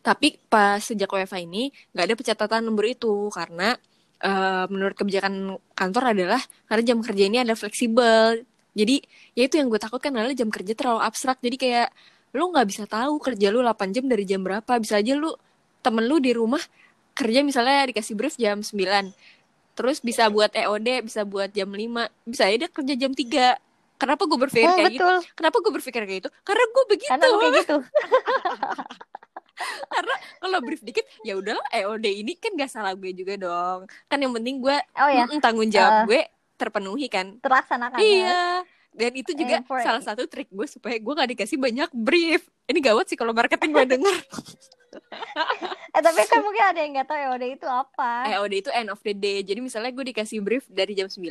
S1: Tapi pas sejak WFH ini nggak ada pencatatan lembur itu karena eh, menurut kebijakan kantor adalah karena jam kerja ini ada fleksibel. Jadi ya itu yang gue takutkan adalah jam kerja terlalu abstrak. Jadi kayak lu nggak bisa tahu kerja lu 8 jam dari jam berapa. Bisa aja lu temen lu di rumah kerja misalnya dikasih brief jam 9 terus bisa buat EOD bisa buat jam 5 bisa aja dia kerja jam 3 kenapa gue berpikir
S2: Oh,
S1: kayak gitu
S2: betul.
S1: kenapa gue berpikir kayak gitu karena gue begitu
S2: Karena kayak gitu.
S1: karena kalau brief dikit ya udahlah EOD ini kan gak salah gue juga dong kan yang penting gue
S2: Oh ya,
S1: tanggung jawab
S2: Uh.
S1: gue terpenuhi kan
S2: terlaksanakan. ya.
S1: iya dan itu juga
S2: for-
S1: salah satu trik gue supaya gue gak dikasih banyak brief ini gawat sih kalau marketing gue denger
S2: Eh tapi kan mungkin ada yang nggak tahu EOD itu apa.
S1: EOD itu end of the day jadi misalnya gue dikasih brief dari jam 9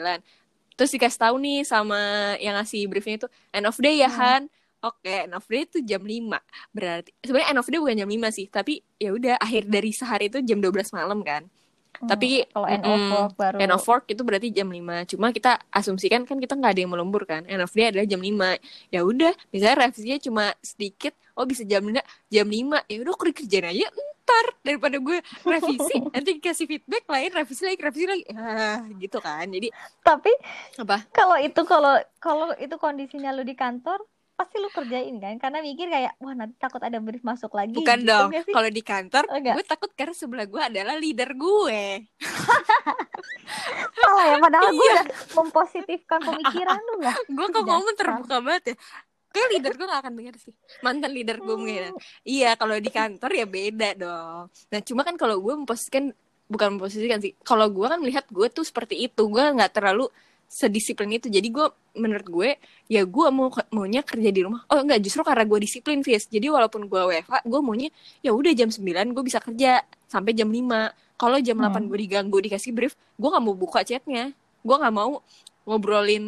S1: terus dikasih tahu nih sama yang ngasih briefnya itu end of day ya
S2: Hmm.
S1: Oke, end of day itu jam 5. Berarti sebenarnya end of day bukan jam 5 sih, tapi ya udah akhir dari sehari itu jam 12 malam kan.
S2: Hmm,
S1: Tapi
S2: kalau end of
S1: mm,
S2: work baru.
S1: End of work itu berarti jam 5. Cuma kita asumsikan kan kita nggak ada yang melembur kan. End of day adalah jam 5. Ya udah, misalnya revisinya cuma sedikit, oh bisa jam jam 5. Ya udah aku dikerjain aja ntar daripada gue revisi nanti kasih feedback lain revisi lagi revisi lagi ah, gitu kan jadi
S2: Tapi
S1: apa
S2: kalau itu kalau kalau itu kondisinya lu di kantor pasti lu kerjain kan? Karena mikir kayak wah nanti takut ada brief masuk lagi
S1: bukan
S2: gitu
S1: dong. kalau di kantor
S2: Oh,
S1: gue takut karena sebelah gue adalah leader gue.
S2: Salah ya padahal gue udah mempositifkan pemikiran lu lah.
S1: Gue kok ngomong terbuka banget ya. Kayak leader gue gak akan denger sih. Mantan leader gue mungkin iya kalau di kantor ya beda dong. Nah cuma kan kalau gue memposisikan bukan memposisikan sih. Kalau gue kan melihat gue tuh seperti itu. Gue nggak terlalu sedisiplin itu. Jadi gue menurut gue ya gue mau maunya kerja di rumah. Oh enggak justru karena gue disiplin Fis. Jadi walaupun gue WFH gue maunya ya udah jam 9 gue bisa kerja sampai jam 5 kalau jam 8
S2: Hmm.
S1: gue diganggu dikasih brief gue nggak mau buka chatnya. Gue nggak mau ngobrolin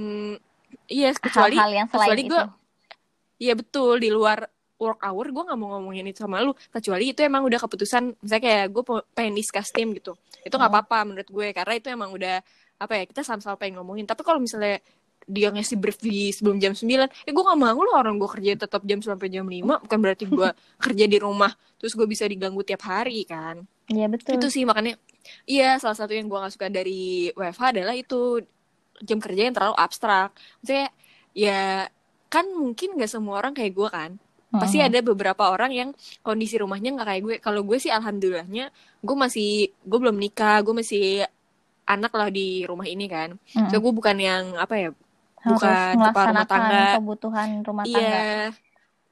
S1: iya kecuali
S2: hal-hal yang selain
S1: kecuali gue Iya betul. Di luar work hour gue nggak mau ngomongin itu sama lu. Kecuali itu emang udah keputusan misalnya kayak gue pengen discuss tim gitu. Itu nggak
S2: Hmm.
S1: apa-apa menurut gue karena itu emang udah apa ya kita sama-sama pengen ngomongin. Tapi kalau misalnya dia ngasih brief di sebelum jam 9 ya gue gak mau loh orang gue kerja tetap jam sampai jam 5 bukan berarti gue kerja di rumah terus gue bisa diganggu tiap hari kan?
S2: Iya betul.
S1: Itu sih makanya iya salah satu yang gue gak suka dari WFH adalah itu jam kerja yang terlalu abstrak. Maksudnya ya kan mungkin gak semua orang kayak gue kan. Pasti ada beberapa orang yang kondisi rumahnya nggak kayak gue. Kalau gue sih alhamdulillahnya gue masih gue belum nikah gue masih anak lah di rumah ini kan.
S2: Mhm.
S1: so gue bukan yang apa ya
S2: Harus
S1: bukan kepala rumah tangga.
S2: kebutuhan rumah tangga.
S1: Iya,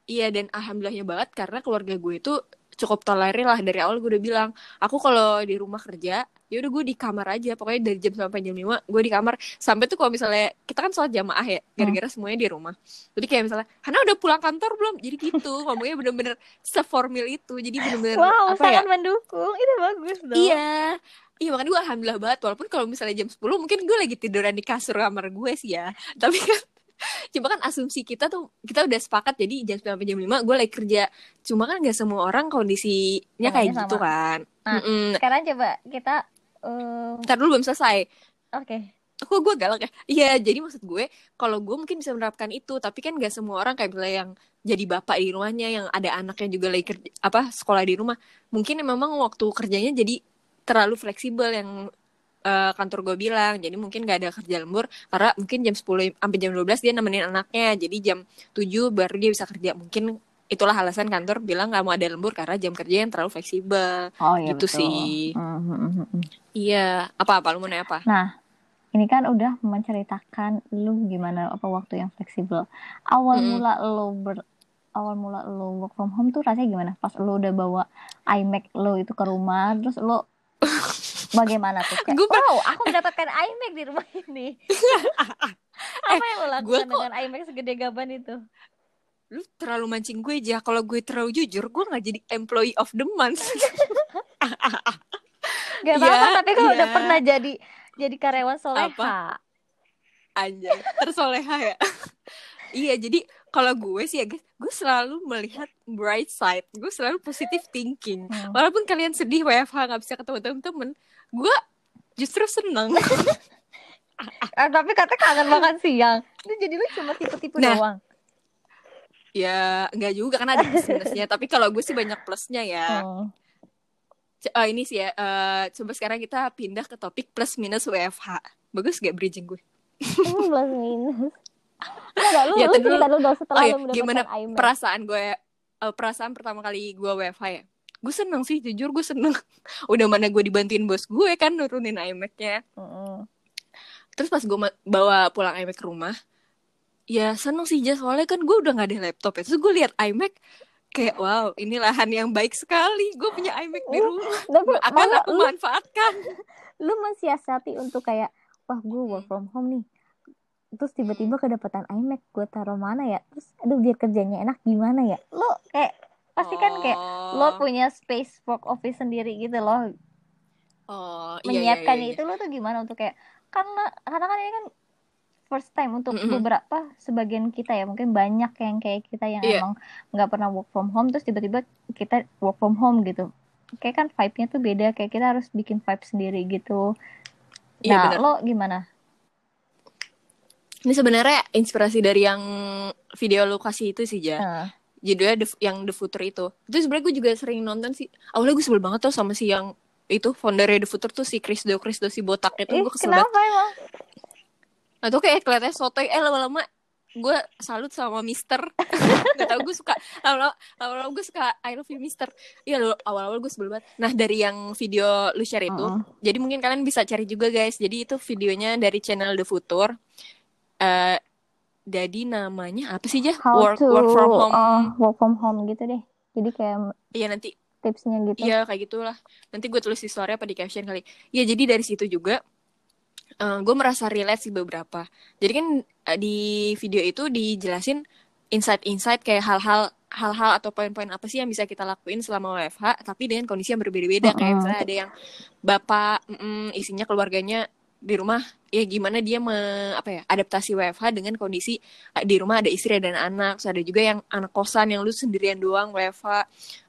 S1: iya dan alhamdulillahnya banget karena keluarga gue itu cukup tolerir lah dari awal gue udah bilang aku kalau di rumah kerja ya udah gue di kamar aja. Pokoknya dari jam sampai jam 5 gue di kamar. Sampai tuh kalau misalnya kita kan sholat jamaah ya gara-gara semuanya di rumah. Jadi kayak misalnya Hana udah pulang kantor belum? Jadi gitu ngomongnya bener-bener seformil itu. Jadi bener-bener
S2: wow
S1: apa ya
S2: sangat mendukung. Itu bagus dong.
S1: Iya. Iya makanya gue alhamdulillah banget walaupun kalau misalnya jam 10 mungkin gue lagi tiduran di kasur kamar gue sih ya. Tapi kan cuma kan asumsi kita tuh kita udah sepakat jadi jam 9 sampai jam 5 gue lagi kerja. Cuma kan gak semua orang kondisinya kayak gitu
S2: sama.
S1: kan.
S2: Nah.
S1: Mm-mm.
S2: sekarang coba kita eh,
S1: Ntar dulu belum selesai.
S2: oke
S1: Kok gue galak ya? Iya, jadi maksud gue kalau gue mungkin bisa menerapkan itu, tapi kan gak semua orang kayak misalnya yang jadi bapak di rumahnya, yang ada anaknya juga lagi kerja, apa sekolah di rumah. Mungkin memang waktu kerjanya jadi terlalu fleksibel yang eh, kantor gue bilang. Jadi mungkin gak ada kerja lembur karena mungkin jam 10 sampai jam 12 dia nemenin anaknya. Jadi jam 7 baru dia bisa kerja. Mungkin itulah alasan kantor bilang gak mau ada lembur karena jam kerja yang terlalu fleksibel.
S2: oh iya
S1: Gitu
S2: betul.
S1: sih.
S2: Mhm, mhm, mhm.
S1: Iya, apa-apa lu mau nanya apa?
S2: Nah, ini kan udah menceritakan lu gimana apa waktu yang fleksibel. Awal
S1: Mm-mm.
S2: mula lu ber awal mula lu work from home tuh rasanya gimana? Pas lu udah bawa iMac lu itu ke rumah, terus lu bagaimana tuh? Kayak,
S1: Gua
S2: wow, aku mendapatkan iMac di rumah ini. apa yang lo lakukan
S1: kok-
S2: dengan iMac segede gaban itu?
S1: lu terlalu mancing gue aja kalau gue terlalu jujur gue nggak jadi employee of the month
S2: Gak apa-apa, tapi kalau udah
S1: iya.
S2: pernah jadi jadi karyawan soleha.
S1: anjay tersoleha ya iya jadi kalau gue sih ya guys gue selalu melihat bright side gue selalu positive thinking
S2: Hmm.
S1: walaupun kalian sedih WFH nggak bisa ketemu temen-temen gue justru seneng
S2: Ah, tapi katanya kangen makan siang. Itu jadi lu cuma tipe-tipe
S1: Nah.
S2: doang.
S1: ya nggak juga kan ada minusnya tapi kalau gue sih banyak plusnya ya
S2: Oh.
S1: C- eh, ini sih ya eh, coba sekarang kita pindah ke topik plus minus WFH bagus gak bridging gue
S2: Ini plus minus. Enggak, lu,
S1: Ya,
S2: lu cerita dulu dong setelah
S1: Oh iya,
S2: lu
S1: gimana
S2: iMac.
S1: perasaan gue eh, perasaan pertama kali gue WFH ya gue seneng sih jujur gue seneng. Udah mana gue dibantuin bos gue kan nurunin iMac-nya.
S2: Mm-mm.
S1: terus pas gue bawa pulang iMac ke rumah ya seneng sih Jas soalnya kan gue udah gak ada laptop ya. Terus gue lihat iMac kayak wow ini lahan yang baik sekali. Gue punya iMac di rumah.
S2: Tapi
S1: akan aku
S2: lu,
S1: manfaatkan.
S2: Lu mensiasati untuk kayak wah gue work from home nih. Terus tiba-tiba kedapatan iMac gue taruh mana ya? Terus aduh biar kerjanya enak gimana ya? Lo kayak pasti kan kayak lo
S1: Oh.
S2: punya space work office sendiri gitu loh
S1: oh iya, iya,
S2: menyiapkannya
S1: iya, iya.
S2: itu lo tuh gimana untuk kayak karena karena kan ini kan first time untuk
S1: Mm-mm.
S2: beberapa sebagian kita ya mungkin banyak yang kayak kita yang
S1: Iya.
S2: emang nggak pernah work from home terus tiba-tiba kita work from home gitu kayak kan vibe-nya tuh beda kayak kita harus bikin vibe sendiri gitu
S1: Iya,
S2: nah
S1: benar.
S2: lo gimana
S1: ini sebenarnya inspirasi dari yang video lu kasih itu sih ja
S2: Nah,
S1: judulnya The- yang The Future itu. Itu sebenarnya gue juga sering nonton sih. Awalnya gue sebel banget tuh sama si yang itu foundernya The Future tuh si Chris Do Chris Do si botak itu
S2: ih
S1: gue kesel banget.
S2: kenapa emang?
S1: Nah tuh kayak kelihatannya sotoy. Eh lama-lama gue salut sama Mister. Gak tau gue suka. Lama-lama gue suka I love you Mister. Iya lo awal-awal gue sebel banget. Nah dari yang video lu share itu
S2: Mm-mm.
S1: jadi mungkin kalian bisa cari juga guys. Jadi itu videonya dari channel The Future. Eh jadi namanya apa sih
S2: how
S1: work
S2: to
S1: work from home
S2: uh, work from home gitu deh jadi kayak
S1: iya nanti
S2: tipsnya gitu
S1: Iya kayak gitulah. Nanti gue tulis di story apa di caption kali. Ya jadi dari situ juga gue merasa relate sih beberapa. Jadi kan eh, di video itu dijelasin insight-insight kayak hal-hal hal-hal atau poin-poin apa sih yang bisa kita lakuin selama WFH tapi dengan kondisi yang berbeda-beda kayak
S2: Mm-mm.
S1: misalnya ada yang bapak mm, isinya keluarganya di rumah ya gimana dia me, apa ya adaptasi WFH dengan kondisi eh, di rumah ada istri dan anak Terus ada juga yang anak kosan yang lu sendirian doang WFH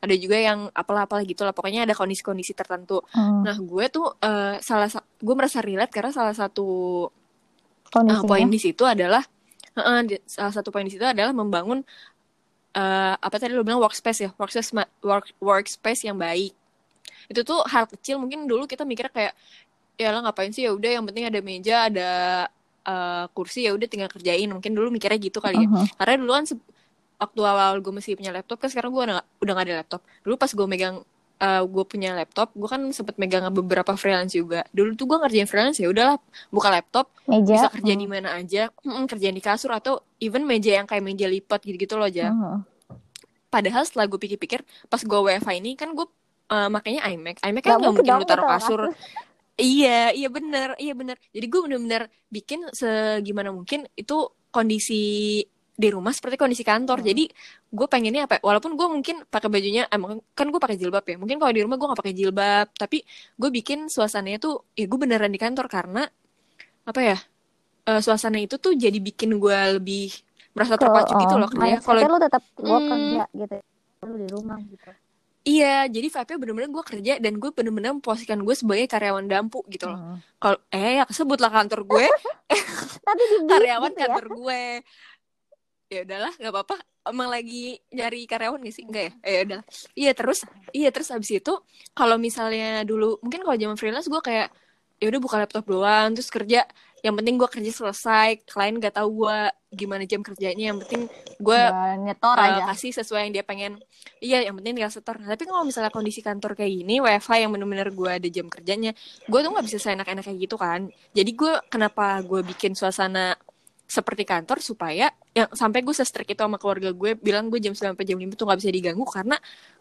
S1: ada juga yang apalah-apalah gitu lah pokoknya ada kondisi-kondisi tertentu.
S2: Hmm,
S1: nah gue tuh eh, salah sa- gue merasa relate karena salah satu
S2: kondisinya?
S1: poin di situ adalah eh, di- salah satu poin di situ adalah membangun eh, apa tadi lu bilang workspace ya workspace work, workspace yang baik. Itu tuh hal kecil mungkin dulu kita mikirnya kayak ya lah ngapain sih? Ya udah yang penting ada meja ada eh, kursi ya udah tinggal kerjain. Mungkin dulu mikirnya gitu kali ya.
S2: Mhm.
S1: karena dulu kan waktu awal gue masih punya laptop kan sekarang gue udah, udah gak ada laptop. Dulu pas gue megang eh, gue punya laptop gue kan sempet megang beberapa freelance juga. Dulu tuh gue ngerjain freelance ya udahlah buka laptop
S2: meja
S1: bisa kerja di
S2: hmm.
S1: mana aja. Mm, kerjaan di kasur atau even meja yang kayak meja lipat gitu-gitu loh aja
S2: Mhm.
S1: padahal setelah gue pikir-pikir pas gue WiFi ini kan gue eh, makanya iMac. iMac
S2: Gak
S1: kan nggak
S2: mungkin
S1: lu taruh kasur Iya, iya bener, iya bener. Jadi gue bener-bener bikin segimana mungkin itu kondisi di rumah seperti kondisi kantor.
S2: Hmm.
S1: Jadi gue pengennya apa? ya, Walaupun gue mungkin pakai bajunya, emang kan gue pakai jilbab ya. Mungkin kalau di rumah gue nggak pakai jilbab, tapi gue bikin suasananya tuh, ya gue beneran di kantor karena apa ya? eh, suasana itu tuh jadi bikin gue lebih merasa terpacu gitu
S2: oh,
S1: loh kerja.
S2: mindsetnya
S1: Kalau
S2: lu tetap gua
S1: Hmm.
S2: kerja gitu lu di rumah gitu
S1: iya, jadi vibe-nya bener-bener gue kerja dan gue bener-bener memposisikan gue sebagai karyawan dampu gitu loh.
S2: Hmm.
S1: Kalau eh ya sebutlah kantor gue.
S2: tapi
S1: karyawan
S2: gitu ya.
S1: kantor gue. Ya udahlah nggak apa-apa. Emang lagi nyari karyawan gak sih? Enggak ya? Eh, ya udah iya terus iya terus abis itu kalau misalnya dulu mungkin kalau zaman freelance gue kayak ya udah buka laptop doang terus kerja yang penting gue kerja selesai klien gak tahu gue gimana jam kerjanya. Yang penting gue
S2: nyetor
S1: uh,
S2: aja.
S1: kasih sesuai yang dia pengen. Iya yang penting tinggal setor Nah, tapi kalau misalnya kondisi kantor kayak gini WFH yang bener-bener gue ada jam kerjanya gue tuh nggak bisa seenak-enak kayak gitu kan. Jadi gue kenapa gue bikin suasana seperti kantor supaya yang sampai gue se-strict itu sama keluarga gue bilang gue jam 9 sampai jam 5 tuh nggak bisa diganggu. Karena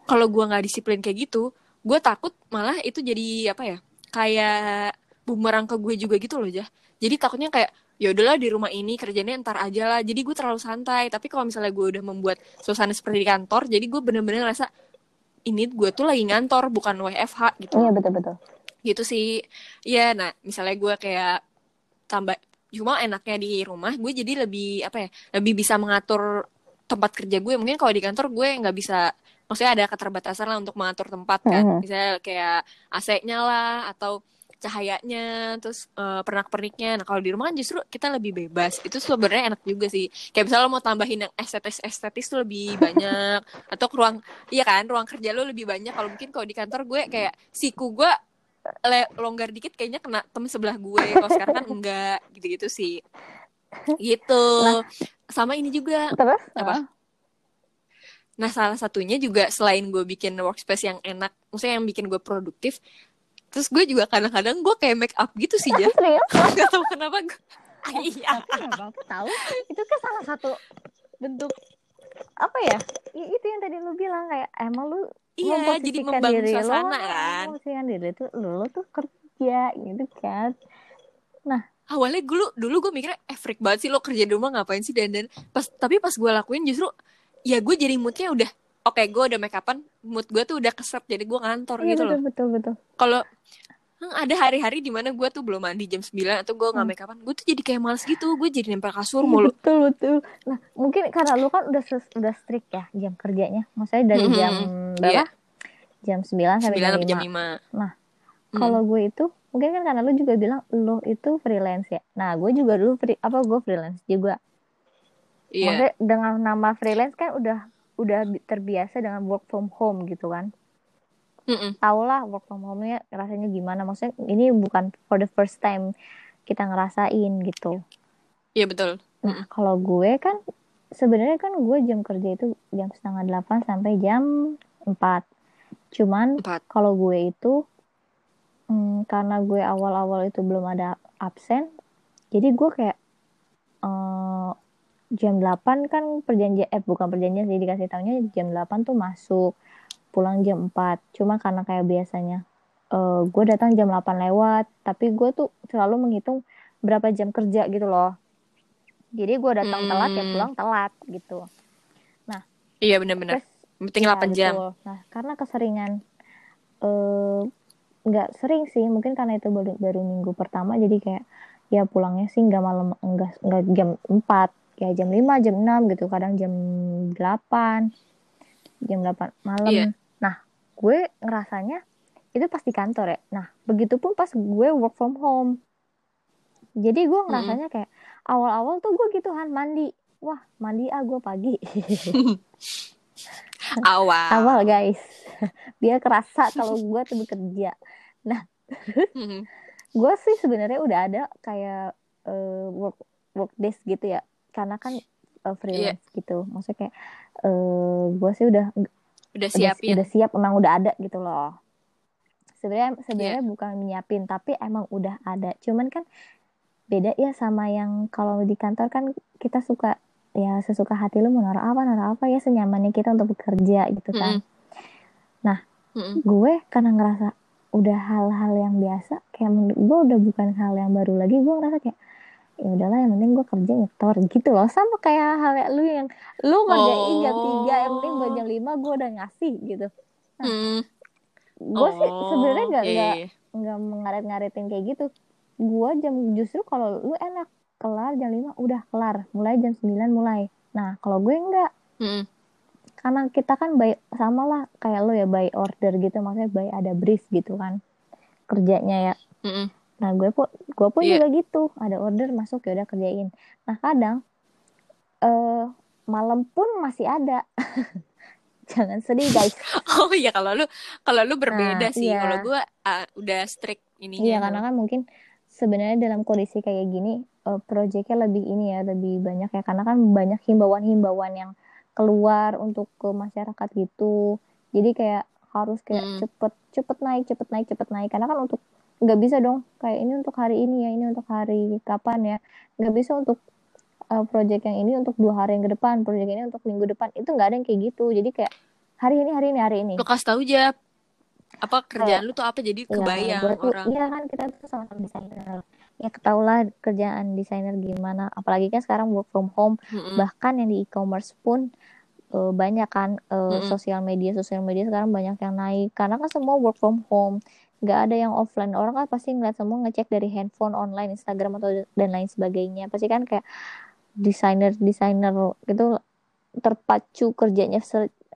S1: kalau gue nggak disiplin kayak gitu gue takut malah itu jadi apa ya kayak bumerang ke gue juga gitu loh jah jadi takutnya kayak ya udahlah di rumah ini kerjanya ntar aja lah. Jadi gue terlalu santai. Tapi kalau misalnya gue udah membuat suasana seperti di kantor jadi gue bener-bener ngerasa ini gue tuh lagi ngantor bukan WFH gitu.
S2: Iya betul betul.
S1: Gitu sih. Ya nah misalnya gue kayak tambah cuma enaknya di rumah gue jadi lebih apa ya lebih bisa mengatur tempat kerja gue. Mungkin kalau di kantor gue nggak bisa maksudnya ada keterbatasan lah untuk mengatur tempat kan.
S2: Mhm.
S1: misalnya kayak AC-nya lah atau cahayanya terus eh, pernak-perniknya. Nah kalau di rumah kan justru kita lebih bebas. Itu sebenarnya enak juga sih. Kayak misalnya lo mau tambahin yang estetis estetis tuh lebih banyak. Atau ruang iya kan ruang kerja lo lebih banyak. Kalau mungkin kalau di kantor gue kayak siku gue le- longgar dikit kayaknya kena temen sebelah gue. Kalau sekarang kan enggak gitu-gitu sih. Gitu. Sama ini juga.
S2: Terus
S1: Apa?
S2: Ah.
S1: Nah, salah satunya juga selain gue bikin workspace yang enak, maksudnya yang bikin gue produktif, terus gue juga kadang-kadang gue kayak make up gitu sih, ya. Gak tau kenapa gue.
S2: Iya. Tapi tahu, itu kan salah satu bentuk apa ya? ya? Itu yang tadi lu bilang kayak emang lu
S1: Iya, jadi membangun diri suasana lo, kan.
S2: Memposisikan diri itu lu, lu tuh kerja gitu kan. Nah,
S1: awalnya dulu dulu gue mikirnya eh freak banget sih lo kerja di rumah ngapain sih dan dan pas tapi pas gue lakuin justru ya gue jadi moodnya udah oke okay, gue udah make upan mood gue tuh udah keset jadi gue ngantor iya, gitu
S2: betul,
S1: loh
S2: betul betul
S1: kalau hmm, ada hari-hari di mana gue tuh belum mandi jam 9 atau gue nggak hmm. make upan gue tuh jadi kayak males gitu gue jadi nempel kasur iya, mulu
S2: betul betul nah mungkin karena lu kan udah udah strict ya jam kerjanya maksudnya dari mm -hmm. jam berapa yeah. jam 9 sampai 9 jam 5. jam 5 nah kalau gue itu mungkin kan karena lu juga bilang lu itu freelance ya nah gue juga dulu free apa gue freelance juga yeah. maksudnya dengan nama freelance kan udah udah terbiasa dengan work from home gitu kan. Mm tau lah work from home nya rasanya gimana. Maksudnya ini bukan for the first time kita ngerasain gitu.
S1: Iya yeah, betul.
S2: Nah kalau gue kan sebenarnya kan gue jam kerja itu jam setengah delapan sampai jam empat. Cuman kalau gue itu hmm, karena gue awal-awal itu belum ada absen jadi gue kayak uh, jam 8 kan perjanjian eh bukan perjanjian sih dikasih tahunya jam 8 tuh masuk pulang jam 4 cuma karena kayak biasanya uh, gue datang jam 8 lewat tapi gue tuh selalu menghitung berapa jam kerja gitu loh jadi gue datang hmm. telat ya hmm. pulang telat gitu nah
S1: iya benar-benar penting ya, 8 jam
S2: betul. nah karena keseringan uh, nggak sering sih mungkin karena itu baru baru minggu pertama jadi kayak ya pulangnya sih nggak malam enggak nggak jam 4 ya jam 5 jam 6 gitu kadang jam 8 jam 8 malam. Yeah. nah gue ngerasanya itu pasti kantor ya. Nah begitupun pas gue work from home. Jadi gue ngerasanya kayak awal-awal tuh gue gitu kan mandi. Wah mandi ah gue pagi.
S1: Awal.
S2: Awal guys. Biar kerasa kalau gue tuh bekerja. Nah mm-hmm. gue sih sebenarnya udah ada kayak uh, work work days gitu ya karena kan uh, freelance yeah. gitu maksudnya kayak uh, gue sih udah
S1: udah siap
S2: udah, ya? udah siap emang udah ada gitu loh sebenarnya sebenarnya yeah. bukan menyiapin tapi emang udah ada cuman kan beda ya sama yang kalau di kantor kan kita suka ya sesuka hati lu mau naruh apa naruh apa ya senyamannya kita untuk bekerja gitu kan mm -hmm. nah mm -hmm. gue karena ngerasa udah hal-hal yang biasa kayak gue udah bukan hal yang baru lagi gue ngerasa kayak ya udahlah yang penting gue kerja nyetor gitu loh sama kayak hal yang lu yang lu ngerjain oh. jam tiga yang penting buat jam lima gue udah ngasih gitu nah, hmm. gue oh, sih sebenarnya nggak nggak okay. nggak mengaret-ngaretin kayak gitu gue jam justru kalau lu enak kelar jam 5 udah kelar mulai jam 9 mulai nah kalau gue enggak hmm. karena kita kan baik sama lah kayak lo ya by order gitu maksudnya by ada brief gitu kan kerjanya ya hmm. Nah gue pun gue pun yeah. juga gitu. Ada order masuk ya udah kerjain. Nah kadang uh, malam pun masih ada. Jangan sedih guys.
S1: Oh iya. Kalau lu kalau lu berbeda nah, sih. iya. kalau gue uh, udah strict ini
S2: iya karena kan mungkin sebenarnya dalam kondisi kayak gini uh, proyeknya lebih ini ya lebih banyak ya. Karena kan banyak himbauan-himbauan yang keluar untuk ke masyarakat gitu. Jadi kayak harus kayak hmm. cepet cepet naik cepet naik cepet naik. Karena kan untuk nggak bisa dong kayak ini untuk hari ini ya ini untuk hari kapan ya. Nggak bisa untuk uh, project yang ini untuk dua hari yang ke depan project ini untuk minggu depan. Itu nggak ada yang kayak gitu. Jadi kayak hari ini hari ini hari ini.
S1: Lo kasih tahu aja apa kerjaan lu tuh apa jadi iya, kebayang ya, orang.
S2: iya kan kita tuh sama-sama desainer. Ya ketahulah kerjaan desainer gimana. Apalagi kan sekarang work from home mm-hmm. bahkan yang di e-commerce pun uh, banyak kan uh, mm-hmm. sosial media. Sosial media sekarang banyak yang naik karena kan semua work from home nggak ada yang offline. Orang kan pasti ngeliat semua ngecek dari handphone online Instagram atau dan lain sebagainya. Pasti kan kayak desainer desainer itu terpacu kerjanya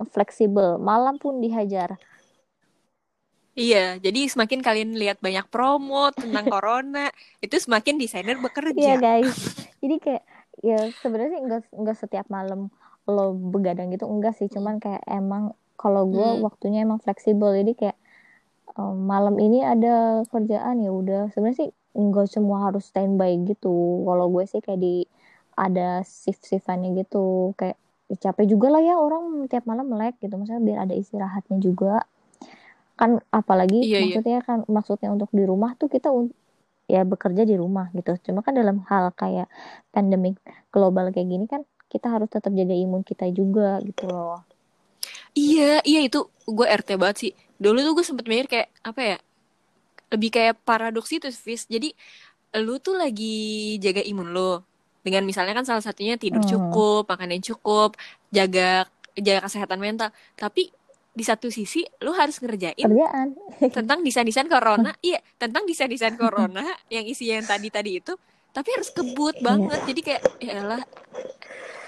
S2: fleksibel. Malam pun dihajar.
S1: Iya, jadi semakin kalian lihat banyak promo tentang corona, itu semakin desainer bekerja.
S2: Iya guys, jadi kayak ya sebenarnya enggak enggak setiap malam lo begadang gitu enggak sih, cuman kayak emang kalau gue hmm. waktunya emang fleksibel, jadi kayak um, malam ini ada kerjaan ya udah. Sebenarnya sih enggak semua harus standby gitu. Kalau gue sih kayak di ada shift shiftannya gitu, kayak ya capek juga lah ya orang tiap malam melek gitu maksudnya biar ada istirahatnya juga kan apalagi iya, iya. maksudnya iya. kan maksudnya untuk di rumah tuh kita ya bekerja di rumah gitu cuma kan dalam hal kayak pandemik global kayak gini kan kita harus tetap jaga imun kita juga gitu loh
S1: iya iya itu gue rt banget sih dulu tuh gue sempet mikir kayak apa ya lebih kayak paradoks itu Fis. Jadi lu tuh lagi jaga imun lo dengan misalnya kan salah satunya tidur hmm. cukup makan yang cukup jaga jaga kesehatan mental. Tapi di satu sisi lu harus ngerjain
S2: kerjaan.
S1: tentang desain-desain corona. Iya tentang desain-desain corona yang isi yang tadi-tadi itu tapi harus kebut iya. banget. Jadi kayak ya lah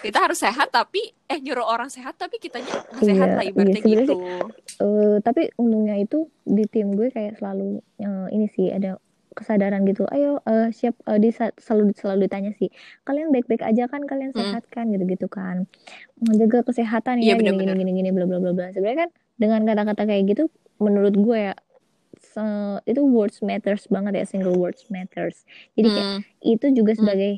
S1: kita harus sehat tapi eh nyuruh orang sehat tapi kitanya nggak iya, sehat lah ibaratnya iya, gitu.
S2: uh, tapi untungnya itu di tim gue kayak selalu uh, ini sih ada kesadaran gitu. Ayo uh, siap uh, di selalu selalu ditanya sih kalian baik-baik aja kan? Kalian hmm. sehat kan? gitu-gitu kan. Menjaga kesehatan ya, ya gini, gini gini gini bla bla bla bla. Sebenarnya kan dengan kata-kata kayak gitu menurut gue ya so, itu words matters banget ya single words matters jadi kayak hmm. itu juga hmm. sebagai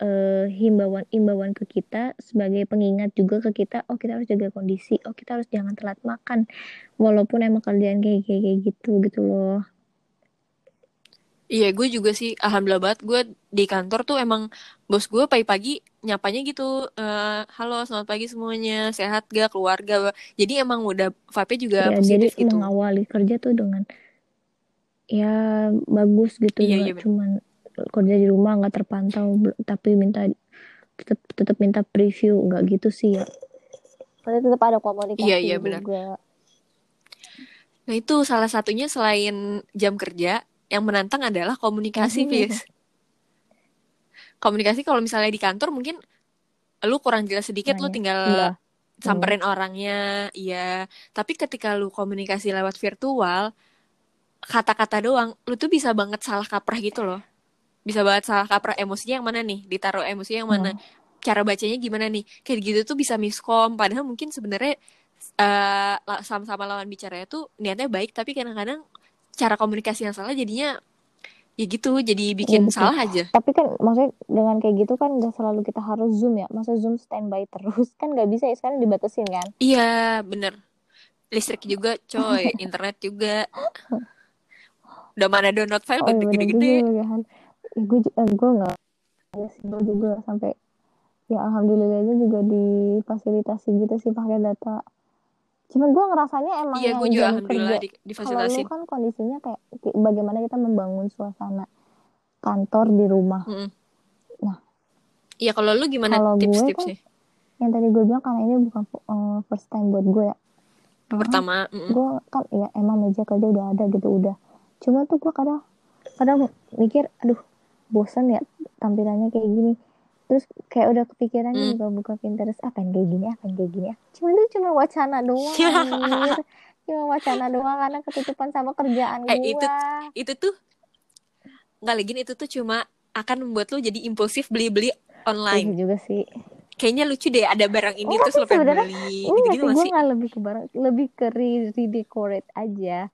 S2: uh, himbauan himbauan ke kita sebagai pengingat juga ke kita oh kita harus jaga kondisi oh kita harus jangan telat makan walaupun emang kerjaan kayak kayak, kayak gitu gitu loh
S1: Iya, gue juga sih alhamdulillah banget gue di kantor tuh emang bos gue pagi-pagi nyapanya gitu, uh, halo selamat pagi semuanya, sehat gak keluarga? Jadi emang udah vibe juga ya, positif
S2: jadi gitu. mengawali kerja tuh dengan ya bagus gitu, iya, iya, cuman kerja di rumah nggak terpantau, tapi minta tetap tetap minta preview nggak gitu sih ya. Tapi tetap ada komunikasi iya, iya, benar. juga.
S1: Nah itu salah satunya selain jam kerja yang menantang adalah komunikasi, Fis. komunikasi kalau misalnya di kantor mungkin lu kurang jelas sedikit, Nanya. lu tinggal iya. samperin hmm. orangnya, iya. Tapi ketika lu komunikasi lewat virtual, kata-kata doang, lu tuh bisa banget salah kaprah gitu loh. Bisa banget salah kaprah emosinya yang mana nih, ditaruh emosinya yang mana, hmm. cara bacanya gimana nih. Kayak gitu tuh bisa miskom, padahal mungkin sebenarnya uh, sama-sama lawan bicaranya tuh niatnya baik, tapi kadang-kadang cara komunikasi yang salah jadinya ya gitu jadi bikin ya, salah aja.
S2: Tapi kan maksudnya dengan kayak gitu kan udah selalu kita harus zoom ya. Masa zoom standby terus? Kan nggak bisa ya sekarang dibatasin kan?
S1: Iya bener. Listrik juga coy. Internet juga udah mana download file oh, iya, gede-gede
S2: ya, kan. gue eh, gue nggak ya gue juga sampai ya alhamdulillahnya juga difasilitasi gitu sih pakai data Cuma gue ngerasanya emang
S1: iya, gue juga alhamdulillah kerja, di,
S2: Kalau lu kan kondisinya kayak bagaimana kita membangun suasana kantor di rumah. Mm Nah,
S1: iya kalau lu gimana tips-tips sih?
S2: Yang tadi gue bilang karena ini bukan uh, first time buat gue ya.
S1: Pertama, mm -mm.
S2: gue kan ya emang meja kerja udah ada gitu udah. Cuma tuh gue kadang kadang mikir, aduh bosan ya tampilannya kayak gini. Terus kayak udah kepikiran hmm. buka buka Pinterest apa yang kayak gini apa yang kayak gini? Cuma itu cuma wacana doang cuma wacana doang karena ketutupan sama kerjaan eh,
S1: gua. itu itu tuh nggak lagi itu tuh cuma akan membuat lu jadi impulsif beli beli online.
S2: Itu iya juga sih.
S1: Kayaknya lucu deh ada barang ini oh, terus lo pengen beli
S2: gitu, gitu gue nggak lebih ke barang lebih ke redecorate aja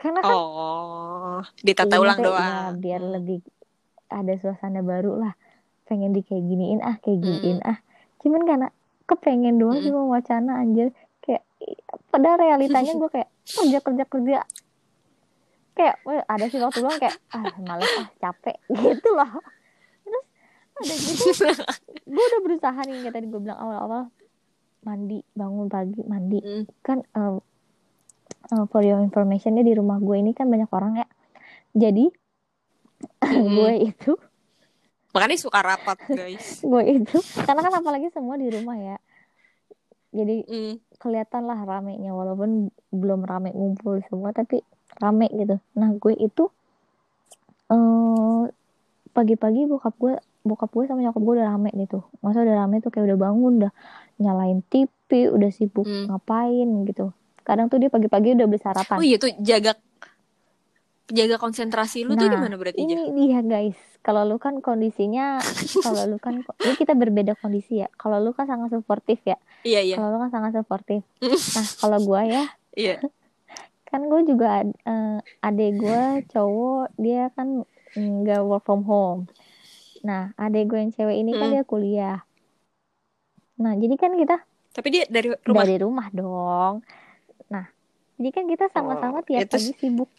S1: karena kan oh ditata ulang doang
S2: ya, biar lebih ada suasana baru lah. Pengen di kayak giniin ah kayak giniin mm. ah. Cuman karena kepengen doang mm. cuma wacana anjir. Kayak pada realitanya gue kayak kerja kerja kerja. Kayak ada sih waktu gue kayak ah malas ah capek gitu loh. Terus ada gitu gue udah berusaha nih kayak tadi gue bilang awal-awal mandi bangun pagi mandi. Mm. kan uh, uh, for your informationnya di rumah gue ini kan banyak orang ya jadi mm. gue itu
S1: makanya suka rapat guys
S2: gue itu karena kan apalagi semua di rumah ya jadi mm. kelihatan lah ramenya walaupun belum rame ngumpul semua tapi rame gitu nah gue itu uh, pagi-pagi bokap gue bokap gue sama nyokap gue udah rame gitu masa udah rame tuh kayak udah bangun udah nyalain TV udah sibuk mm. ngapain gitu kadang tuh dia pagi-pagi udah beli sarapan.
S1: Oh iya tuh jaga jaga konsentrasi lu nah, tuh gimana berarti
S2: ini dia guys. Kalau lu kan kondisinya kalau lu kan ini kita berbeda kondisi ya. Kalau lu kan sangat suportif ya.
S1: Iya iya.
S2: Kalau lu kan sangat suportif. Nah kalau gue ya
S1: iya.
S2: kan gue juga uh, adek gue cowok dia kan nggak work from home. Nah adek gue yang cewek ini kan hmm. kan dia kuliah. Nah jadi kan kita
S1: tapi dia dari rumah?
S2: Dari rumah dong jadi kan kita sama-sama
S1: Oh,
S2: tiap
S1: itu
S2: pagi sibuk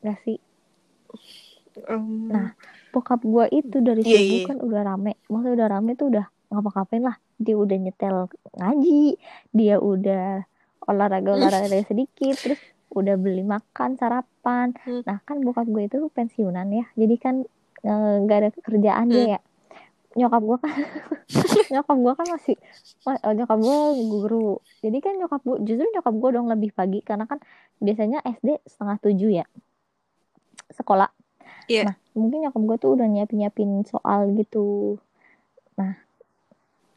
S2: gak sih
S1: Um,
S2: Nah, bokap gua itu dari
S1: Iya,
S2: subuh
S1: iya.
S2: kan udah rame. Maksudnya udah rame tuh udah ngapa-ngapain lah. Dia udah nyetel ngaji, dia udah olahraga-olahraga sedikit, terus udah beli makan, sarapan.
S1: Hmm.
S2: Nah, kan bokap gue itu pensiunan ya. Jadi kan eh, nggak ada kerjaan dia
S1: Hmm.
S2: ya. Nyokap gua kan nyokap gua kan masih ma- eh, nyokap gua guru. Jadi kan nyokap gua justru nyokap gua dong lebih pagi karena kan biasanya SD setengah tujuh ya sekolah.
S1: Iya.
S2: Nah, mungkin nyokap gue tuh udah nyiapin-nyiapin soal gitu.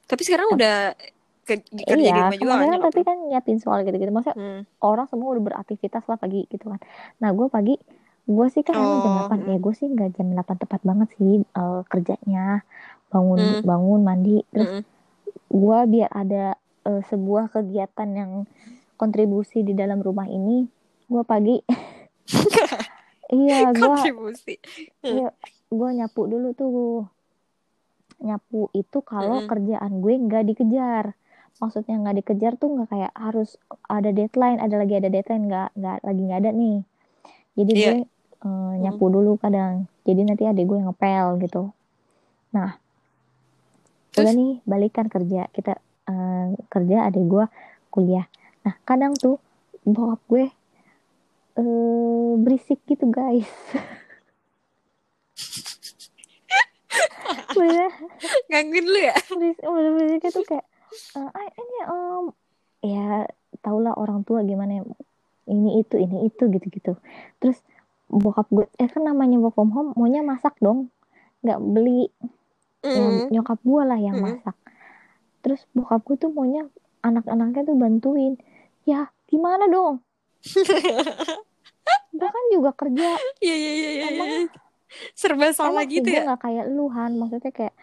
S1: tapi sekarang udah ke, kerja di
S2: iya,
S1: rumah juga kan
S2: tapi kan nyiapin soal gitu-gitu. Maksudnya
S1: Hmm.
S2: orang semua udah beraktivitas lah pagi gitu kan. Nah, gue pagi, gue sih kan emang jam
S1: Oh,
S2: 8. Ya, gue sih nggak jam 8 tepat banget sih eh, kerjanya. Bangun,
S1: Hmm.
S2: bangun, mandi. Terus
S1: Mm-mm.
S2: gue biar ada eh, sebuah kegiatan yang kontribusi di dalam rumah ini, gue pagi. iya, gue
S1: kontribusi
S2: Iya, gue nyapu dulu tuh. Nyapu itu kalau
S1: Mm-mm.
S2: kerjaan gue nggak dikejar. Maksudnya nggak dikejar tuh nggak kayak harus ada deadline, ada lagi ada deadline nggak nggak lagi nggak ada nih. Jadi
S1: Iya.
S2: gue eh, nyapu dulu kadang. Jadi nanti adik gue ngepel gitu. Nah, udah
S1: Terus?
S2: nih balikan kerja kita eh, kerja adik gue kuliah. Nah kadang tuh bokap gue eh berisik gitu guys. Bener
S1: gangguin lu ya
S2: berisik bener berisiknya tuh kayak eh, ah ini em ya tau lah orang tua gimana ya, ini itu ini itu gitu gitu terus bokap gue eh kan namanya work from home maunya masak dong nggak beli
S1: Mm.
S2: nyokap gue lah yang
S1: Mm.
S2: masak terus bokap gue tuh maunya anak-anaknya tuh bantuin ya gimana dong gue kan juga kerja
S1: Iya iya iya iya.
S2: Emang-
S1: iya. Serba salah gitu ya.
S2: nggak kayak lu Han maksudnya kayak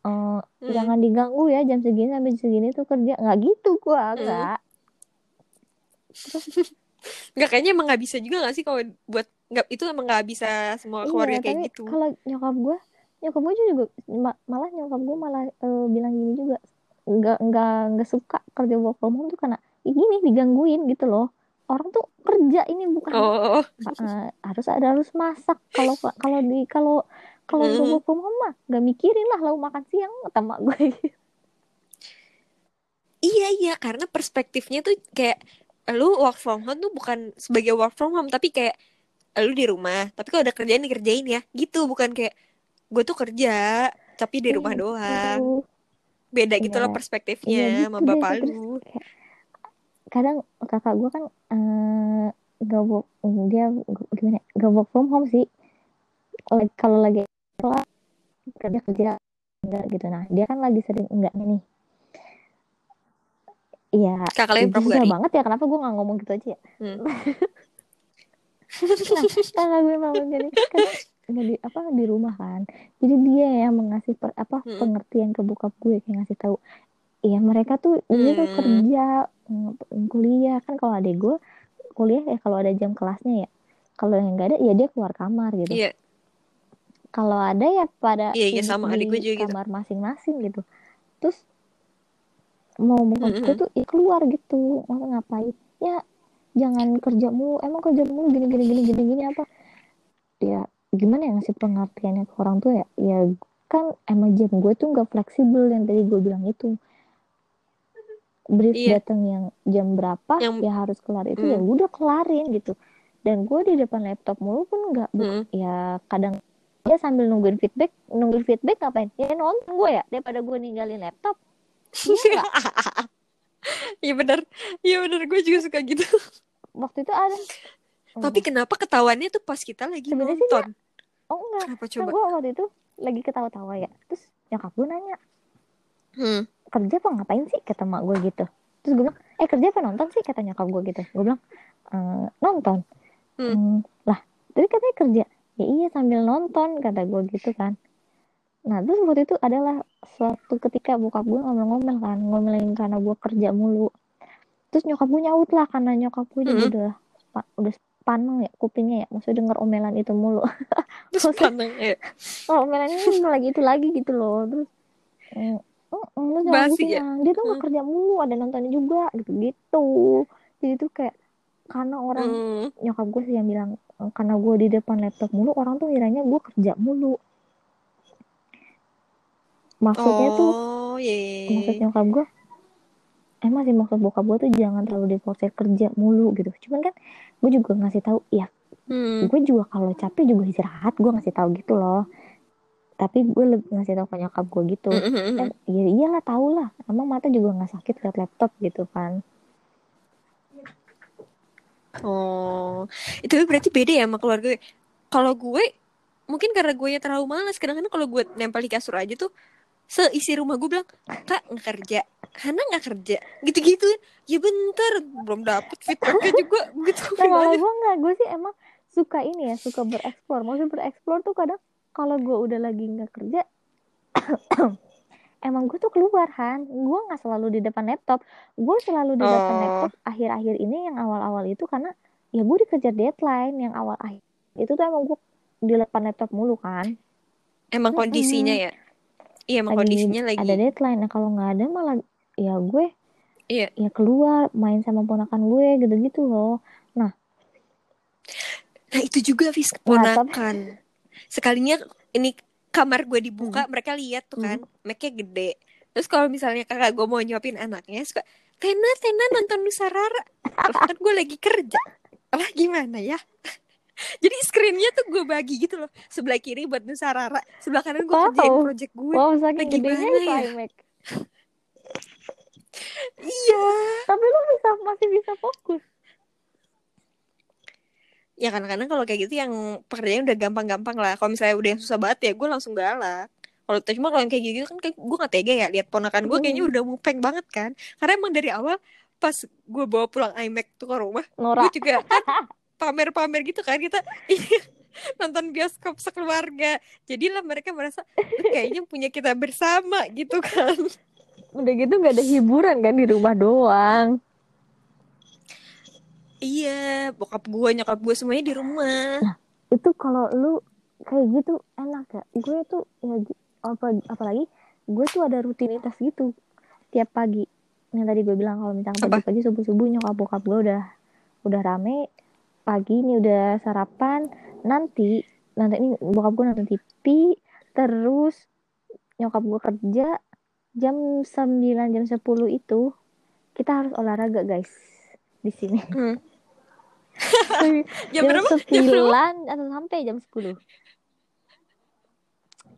S2: eh,
S1: Hmm.
S2: jangan diganggu ya jam segini sampai segini tuh kerja nggak gitu gue
S1: Hmm.
S2: nggak
S1: Nggak kayaknya emang nggak bisa juga nggak sih kalau buat nggak itu emang nggak bisa semua keluarga
S2: iya
S1: kayak gitu.
S2: kalau nyokap gue nyokap gue juga ma- malah nyokap gue malah eh, bilang gini juga nggak nggak nggak suka kerja work from home tuh karena ini digangguin gitu loh. Orang tuh kerja ini bukan
S1: Oh,
S2: eh, harus ada harus masak. Kalau kalau di kalau kalau gue
S1: Mm.
S2: work from home mah nggak mikirin lah lalu makan siang mak gue
S1: iya iya karena perspektifnya tuh kayak lu work from home tuh bukan sebagai work from home tapi kayak lu di rumah tapi kalau ada kerjaan dikerjain ya gitu. Bukan kayak gue tuh kerja tapi di rumah
S2: Iya,
S1: doang.
S2: Aduh.
S1: beda gitu
S2: Iya.
S1: loh perspektifnya
S2: Iya gitu
S1: sama
S2: deh,
S1: bapak lu
S2: kadang kakak gue kan eh gak work dia gimana ya, gak work from home sih. Kalau lagi kerja kerja enggak gitu. Nah dia kan lagi sering enggaknya nih. Iya
S1: kakak
S2: susah banget ya kenapa gue nggak ngomong gitu aja ya?
S1: Hmm.
S2: nah kakak gue mau jadi nggak di apa di rumah kan. Jadi dia yang mengasih per- apa
S1: Mm-mm.
S2: pengertian ke bokap gue kayak ngasih tahu iya mereka tuh dia tuh
S1: Hmm.
S2: kerja mm, kuliah. Kan kalau adek gue kuliah ya kalau ada jam kelasnya ya. Kalau yang nggak ada ya dia keluar kamar gitu.
S1: Iya.
S2: Kalau ada ya pada
S1: Iya, iya,
S2: sibuk
S1: sama adik
S2: di
S1: gue juga gitu.
S2: kamar masing-masing gitu. Terus mau bokap gue
S1: Mm-mm.
S2: tuh ya keluar gitu. Mau ngapain? Ya jangan kerja mulu emang kerja mulu gini gini gini gini gini apa? Ya gimana ya ngasih pengertiannya ke orang tua ya ya kan emang jam gue tuh nggak fleksibel yang tadi gue bilang itu brief
S1: Iya.
S2: datang yang jam berapa
S1: Yang-
S2: ya harus kelar itu
S1: Mm.
S2: ya udah kelarin gitu dan gue di depan laptop mulu pun nggak
S1: Mm.
S2: ya kadang dia sambil nungguin feedback nungguin feedback ngapain ya nonton gue ya daripada gue ninggalin laptop Iya?
S1: Iya benar, iya benar gue juga suka gitu.
S2: waktu itu ada
S1: Tapi kenapa ketahuannya tuh pas kita lagi
S2: Sebenarnya sih
S1: nonton?
S2: oh enggak
S1: Kenapa
S2: kan
S1: coba?
S2: gue waktu itu lagi ketawa-tawa ya. Terus nyokap gue nanya
S1: Hmm.
S2: kerja apa ngapain sih? kata mak gue gitu. Terus gue bilang eh kerja apa nonton sih? kata nyokap gue gitu. Gue bilang "Eh, nonton.
S1: Hmm.
S2: "Hmm, lah tapi katanya kerja. Ya iya sambil nonton kata gue gitu kan. Nah terus waktu itu adalah suatu ketika bokap gue ngomel-ngomel kan ngomelin karena gue kerja mulu. Terus nyokap gue nyaut lah karena nyokap gue juga
S1: Hmm.
S2: udah udah paneng ya kupingnya ya maksudnya denger omelan itu mulu
S1: Terus pandang ya.
S2: oh omelannya lagi itu lagi gitu loh terus mm, lu jangan
S1: Basi
S2: gitu
S1: ya?
S2: Nang. dia tuh nggak
S1: Hmm.
S2: kerja mulu ada nontonnya juga gitu gitu jadi tuh kayak karena orang
S1: Hmm.
S2: nyokap gue sih yang bilang "Eh, karena gue di depan laptop mulu orang tuh ngiranya gue kerja mulu maksudnya tuh
S1: Oh, iya.
S2: maksud nyokap gue emang sih maksud bokap gue tuh jangan terlalu diforsir kerja mulu gitu cuman kan gue juga ngasih tahu ya
S1: Hmm.
S2: gue juga kalau capek juga istirahat gue ngasih tahu gitu loh tapi gue lebih ngasih tahu ke nyokap gue gitu
S1: Hmm, hmm,
S2: ya iyalah tau lah emang mata juga nggak sakit liat laptop gitu kan
S1: Oh, itu berarti beda ya sama keluarga. gue. Kalau gue, mungkin karena gue terlalu malas. Kadang-kadang kalau gue nempel di kasur aja tuh, seisi rumah gue bilang, kak nggak kerja, Hana nggak kerja, gitu-gitu. Ya bentar, belum dapet feedbacknya juga. Begitu
S2: nah gue nggak gue sih emang suka ini ya suka bereksplor maksud bereksplor tuh kadang kalau gue udah lagi nggak kerja emang gue tuh keluar kan gue nggak selalu di depan laptop gue selalu di depan
S1: Oh.
S2: laptop akhir-akhir ini yang awal-awal itu karena ya gue dikejar deadline yang awal akhir itu tuh emang gue di depan laptop mulu kan
S1: Emang kondisinya ya? Iya, emang
S2: lagi
S1: kondisinya lagi.
S2: ada deadline nah kalau nggak ada malah ya gue
S1: Iya.
S2: ya keluar main sama ponakan gue gitu-gitu loh
S1: Nah itu juga Fis
S2: Nah,
S1: keponakan. Sekalinya ini kamar gue dibuka, mereka lihat tuh kan, mic-nya gede. Terus kalau misalnya kakak gue mau nyuapin anaknya, suka Tena, Tena nonton Nusa Rara. Lah, kan gue lagi kerja. Lah gimana ya? Jadi screennya tuh gue bagi gitu loh. Sebelah kiri buat Nusa Rara, sebelah kanan gue
S2: Wow.
S1: kerjain project gue.
S2: wow saking
S1: Lagi
S2: gedenya
S1: mana
S2: itu
S1: ya?
S2: iMac
S1: Iya.
S2: tapi lu bisa masih bisa fokus
S1: Ya kadang-kadang kalau kayak gitu yang pekerjaannya udah gampang-gampang lah. Kalau misalnya udah yang susah banget ya gue langsung galak. Kalau cuma kalau yang kayak gitu kan kayak gue gak tega ya lihat ponakan gue kayaknya udah mupeng banget kan. Karena emang dari awal pas gue bawa pulang iMac tuh ke rumah,
S2: Nora
S1: gue juga kan pamer-pamer gitu kan kita nonton bioskop sekeluarga. Jadilah mereka merasa "Eh, kayaknya punya kita bersama gitu kan.
S2: Udah gitu nggak ada hiburan kan di rumah doang.
S1: Iya, bokap gue, nyokap gue semuanya di rumah.
S2: itu kalau lu kayak gitu enak ya? Gue tuh ya apa apalagi gue tuh ada rutinitas gitu. Tiap pagi yang tadi gue bilang kalau misalnya pagi-pagi subuh-subuh nyokap bokap gue udah udah rame pagi ini udah sarapan nanti nanti ini bokap gue nonton TV terus nyokap gue kerja jam 9 jam 10 itu kita harus olahraga guys di sini
S1: Hmm.
S2: jam
S1: Jam berapa? Jam
S2: 9
S1: berapa?
S2: atau sampai jam 10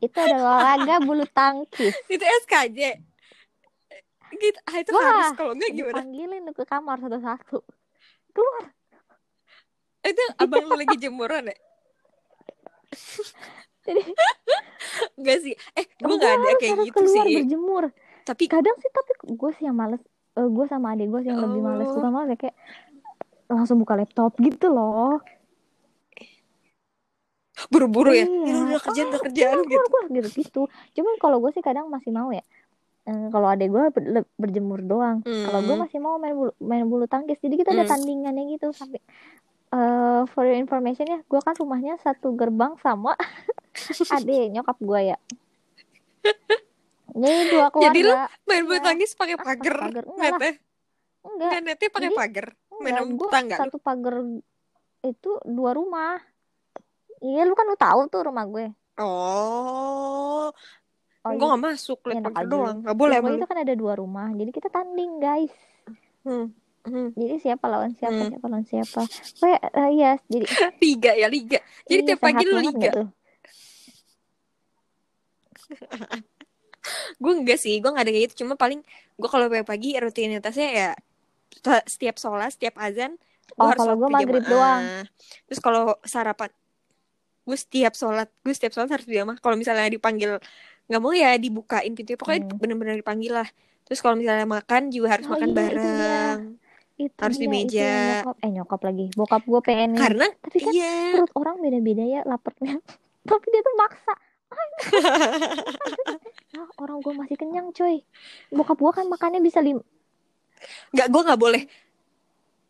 S2: itu ada olahraga bulu tangkis
S1: Itu SKJ. Gitu, ah, itu
S2: Wah,
S1: harus kalau enggak gimana?
S2: dipanggilin tuh ke kamar satu-satu keluar
S1: Itu abang lu lagi jemuran ya?
S2: jadi
S1: Enggak sih. Eh, gue gak ada kayak gitu
S2: keluar
S1: sih.
S2: berjemur
S1: Tapi
S2: kadang sih tapi gue sih yang males Eh, gue sama adik gue sih yang lebih males
S1: Oh.
S2: bukan males ya kayak langsung buka laptop gitu loh
S1: buru-buru ya.
S2: Iya.
S1: Udah kerjaan, udah
S2: Ah,
S1: kerjaan
S2: keluar,
S1: gitu.
S2: keluar, keluar, gitu gitu cuman kalau gue sih kadang masih mau ya Eh, kalau adek gue ber- berjemur doang kalau gue
S1: Hmm.
S2: masih mau main bulu, main bulu tangkis jadi kita ada
S1: Hmm.
S2: tandingannya gitu sampai eh for your information ya gue kan rumahnya satu gerbang sama adek nyokap gue ya jadi dua
S1: Jadi lu
S2: keluarga
S1: Main bulu
S2: Iya.
S1: tangkis pakai
S2: Ah,
S1: pagar.
S2: pagar. Enggak lah.
S1: Netnya.
S2: enggak
S1: Enggak, netnya pakai pagar. Main
S2: enggak
S1: sama
S2: gue
S1: tetangga lu.
S2: satu pagar itu dua rumah iya lu kan lu tahu tuh rumah gue
S1: Oh,
S2: oh
S1: gue
S2: iya
S1: gak masuk.
S2: Enak
S1: pagar doang. Gak boleh
S2: Rumah itu kan ada dua rumah jadi kita tanding guys
S1: Hmm. Hmm.
S2: jadi siapa lawan siapa
S1: Hmm.
S2: siapa lawan siapa kayak eh, iya jadi
S1: Liga ya, liga. Jadi
S2: iya,
S1: tiap pagi lu liga. Gue enggak sih, gue gak ada kayak gitu. Cuma paling gue kalau pagi rutinitasnya ya setiap sholat, setiap azan, gue
S2: Oh,
S1: harus
S2: kalau gue maghrib
S1: berjamaah. Terus kalau sarapan, gue setiap sholat, gue setiap sholat harus berjamaah. Kalau misalnya dipanggil nggak mau ya dibukain pintunya, pokoknya
S2: Hmm.
S1: bener-bener dipanggil lah. Terus kalau misalnya makan juga harus
S2: Oh,
S1: makan
S2: iya, itu dia. Itu
S1: Harus di
S2: dia,
S1: meja.
S2: nyokap eh nyokap lagi. Bokap gue pengen
S1: Karena
S2: tapi kan
S1: iya,
S2: perut orang beda-beda ya laparnya. Tapi dia tuh maksa. Ah, orang gue masih kenyang coy bokap gue kan makannya bisa lim
S1: nggak gue nggak boleh,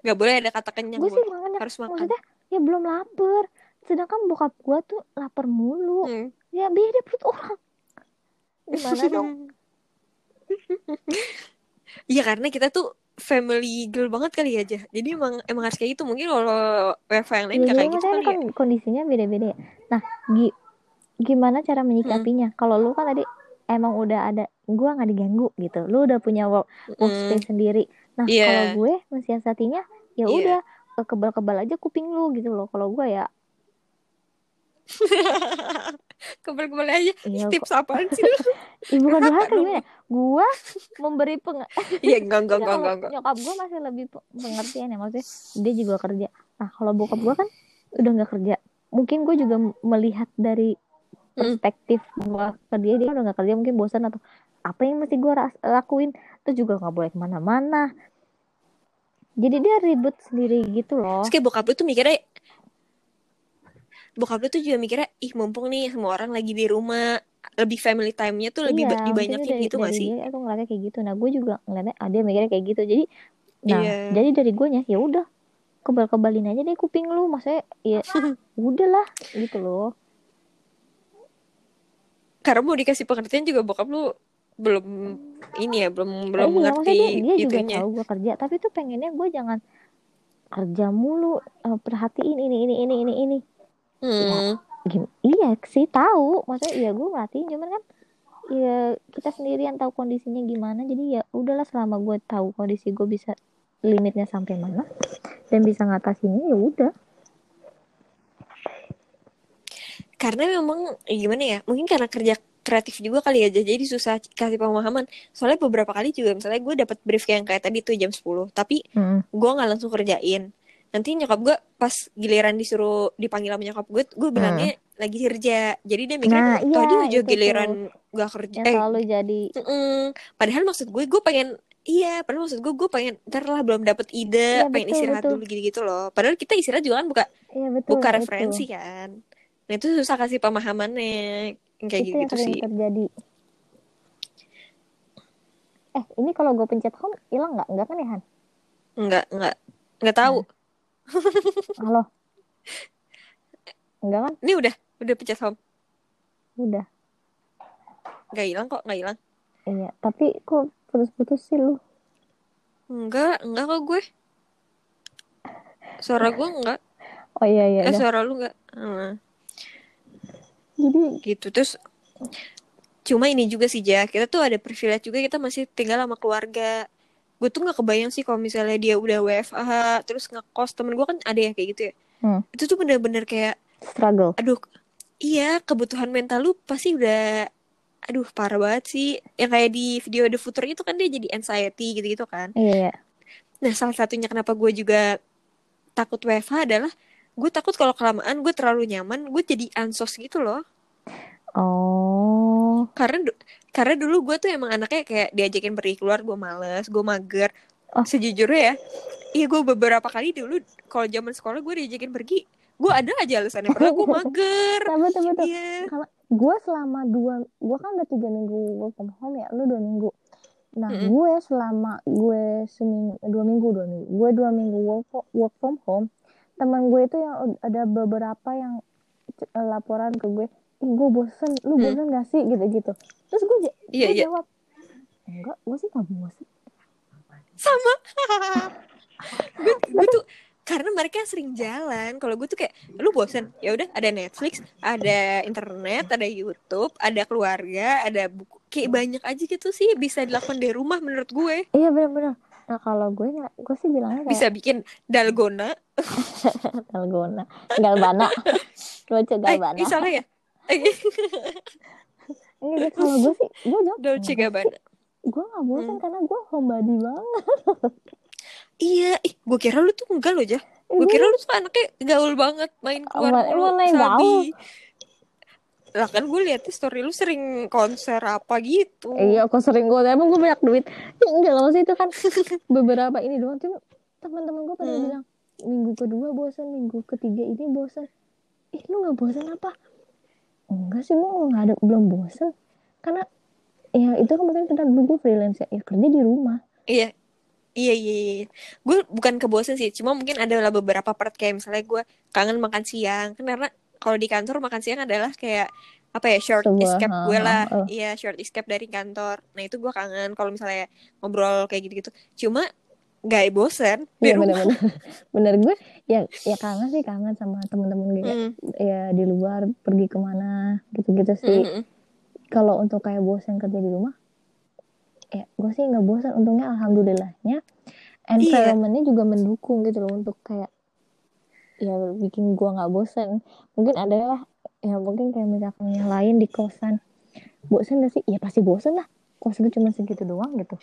S1: nggak boleh ada kata kenyang.
S2: gue
S1: gue.
S2: sih makannya
S1: Harus makan.
S2: maksudnya ya belum lapar. Sedangkan bokap gue tuh lapar mulu.
S1: Hmm.
S2: ya beda perut orang. Gimana dong?
S1: Iya karena kita tuh family girl banget kali ya aja. Jadi emang emang harus kayak gitu. Mungkin kalau WFH yang lain
S2: jadi
S1: kayak gitu
S2: maksudnya
S1: kali
S2: kan
S1: ya.
S2: kondisinya beda-beda ya. Nah, gi- gimana cara menyikapinya? Kalau lu kan tadi emang udah ada, gua nggak diganggu gitu. Lu udah punya work, workspace sendiri. Nah,
S1: Iya.
S2: kalau gue mensiasatinya, ya
S1: Iya.
S2: udah eh, kebal-kebal aja kuping lu gitu loh. Kalau gue ya,
S1: Kebal-kebal aja.
S2: iya kok.
S1: Tips apaan sih lu?
S2: Bukan
S1: Kenapa
S2: durhaka gimana? Gua memberi peng
S1: Iya enggak enggak
S2: Enggak,
S1: enggak
S2: nyokap gue masih lebih pe- pengertian ya maksudnya dia juga kerja nah kalau bokap gue kan udah nggak kerja mungkin gue juga melihat dari
S1: Mm.
S2: perspektif gue ke dia dia udah nggak kerja mungkin bosan atau apa yang mesti gue lakuin terus juga nggak boleh ke mana-mana jadi dia ribet sendiri gitu loh
S1: Terus kayak bokap lu tuh mikirnya Bokap lu tuh juga mikirnya Ih mumpung nih semua orang lagi di rumah Lebih family time-nya tuh lebih
S2: iya
S1: ba-
S2: mungkin
S1: dibanyakin
S2: dari,
S1: gitu gak sih?
S2: dia aku ngeliatnya kayak gitu. Nah gue juga ngeliatnya ah, dia mikirnya kayak gitu. Jadi nah
S1: Iya.
S2: jadi dari gue ya udah kebal-kebalin aja deh kuping lu. Maksudnya ya udahlah gitu loh.
S1: Karena mau dikasih pengertian juga bokap lu belum ini ya belum belum
S2: iya,
S1: mengerti
S2: dia, dia juga tahu gue kerja. Tapi tuh pengennya gue jangan kerja mulu eh, perhatiin ini ini ini ini ini
S1: Hmm.
S2: Gim- iya sih tahu maksudnya ya gue merhatiin cuman kan ya kita sendirian tahu kondisinya gimana jadi ya udahlah selama gue tahu kondisi gue bisa limitnya sampai mana dan bisa ngatasinnya ya udah
S1: Karena memang eh, gimana ya? Mungkin karena kerja kreatif juga kali ya jadi susah kasih pemahaman. Soalnya beberapa kali juga misalnya gue dapat brief yang kayak tadi tuh jam 10, tapi gue nggak langsung kerjain. Nanti nyokap gue pas giliran disuruh dipanggil sama nyokap gue, gue bilangnya lagi kerja. Jadi dia mikir
S2: Nah, iya,
S1: tadi aja
S2: itu tuh.
S1: giliran gak kerja.
S2: yang
S1: Eh,
S2: selalu jadi
S1: mm-mm. padahal maksud gue gue pengen Iya, padahal maksud gue gue pengen ntar lah belum dapet ide,
S2: Iya,
S1: pengen
S2: betul,
S1: istirahat
S2: betul.
S1: dulu gitu-gitu loh. Padahal kita istirahat juga kan buka
S2: iya betul
S1: buka
S2: itu.
S1: referensi kan. Nah itu susah kasih pemahamannya yang kayak
S2: itu yang
S1: gitu
S2: sering
S1: sih.
S2: terjadi eh ini kalau gue pencet home hilang nggak nggak kan ya Han
S1: Enggak, enggak, enggak tahu.
S2: Halo enggak kan
S1: Ini udah, udah pencet home.
S2: udah
S1: Enggak hilang kok, enggak hilang.
S2: iya tapi kok putus-putus sih lu
S1: Enggak, enggak kok gue. Suara gue enggak.
S2: oh iya iya
S1: Eh suara lu enggak. Hmm,
S2: jadi
S1: gitu terus cuma ini juga sih Ja kita tuh ada privilege juga kita masih tinggal sama keluarga gue tuh nggak kebayang sih kalau misalnya dia udah WFH terus ngekos temen gue kan ada yang kayak gitu ya.
S2: Hmm.
S1: itu tuh bener-bener kayak
S2: struggle.
S1: aduh iya kebutuhan mental lu pasti udah aduh parah banget sih. Yang kayak di video The Future itu kan dia jadi anxiety gitu-gitu kan.
S2: Iya iya.
S1: Nah salah satunya kenapa gue juga takut WFH adalah gue takut kalau kelamaan gue terlalu nyaman gue jadi ansos gitu loh.
S2: Oh.
S1: Karena karena dulu gue tuh emang anaknya kayak diajakin pergi keluar gue males gue mager.
S2: Oh.
S1: sejujurnya ya iya gue beberapa kali dulu kalau zaman sekolah gue diajakin pergi gue ada aja alasannya. Pernah gue mager.
S2: Betul
S1: iya.
S2: Kalau gue selama dua gue kan udah tiga minggu work from home ya lu dua minggu. Nah
S1: Mm-mm.
S2: gue selama gue seminggu dua minggu dua minggu gue dua minggu work, work from home teman gue itu yang ada beberapa yang laporan ke gue gue bosen. Lu
S1: Hmm.
S2: bosen gak sih? Gitu gitu terus gue,
S1: Iya,
S2: gue
S1: iya.
S2: jawab enggak gue sih gak bosen.
S1: Sama. Gue tuh karena mereka sering jalan kalau gue tuh kayak lu bosen. Ya udah ada Netflix ada internet ada YouTube ada keluarga ada buku kayak banyak aja gitu sih bisa dilakukan dari rumah menurut gue.
S2: Iya benar-benar nah kalau gue nggak gue sih bilangnya kayak
S1: bisa bikin dalgona.
S2: Dalgona. Galbana. Lucu
S1: eh
S2: galbana.
S1: ih, salah ya
S2: Enggak, kalau gue sih gue jawab
S1: Dolce Gabbana
S2: gue gak bosan
S1: Hmm.
S2: karena gue homebody banget
S1: Iya, ih, gue kira lu tuh enggak loh, Jah. Gue kira lu tuh anaknya gaul banget, main keluar
S2: main
S1: sabi. Lah kan gue liat story lu sering konser apa gitu.
S2: iya aku sering gue emang gue banyak duit enggak lah maksudnya itu kan beberapa ini doang cuma teman-teman gue pada
S1: Hmm.
S2: bilang minggu kedua bosan minggu ketiga ini bosan ih lu nggak bosan apa enggak sih gue nggak ada belum bosan karena ya itu kan mungkin karena dulu gue freelance ya, ya kerja di rumah.
S1: Iya. Iya, iya, iya. Gue bukan kebosan sih, cuma mungkin adalah beberapa part kayak misalnya gue kangen makan siang. Kan karena kalau di kantor makan siang adalah kayak apa ya short
S2: Sebuah,
S1: escape gue lah. iya short escape dari kantor. Nah itu gue kangen kalau misalnya ngobrol kayak gitu-gitu. Cuma gak bosen di
S2: Iya
S1: rumah.
S2: bener-bener. Bener gue ya ya kangen sih kangen sama temen-temen kayak
S1: Mm,
S2: ya di luar pergi ke mana gitu-gitu sih.
S1: Mm, mm.
S2: kalau untuk kayak bosan kerja di rumah ya gue sih nggak bosan untungnya alhamdulillahnya environmentnya juga mendukung gitu loh untuk kayak ya bikin gue nggak bosan mungkin ada lah ya mungkin kayak misalkan yang lain di kosan. Bosan gak sih? Ya pasti bosan lah. Kos gue cuma segitu doang gitu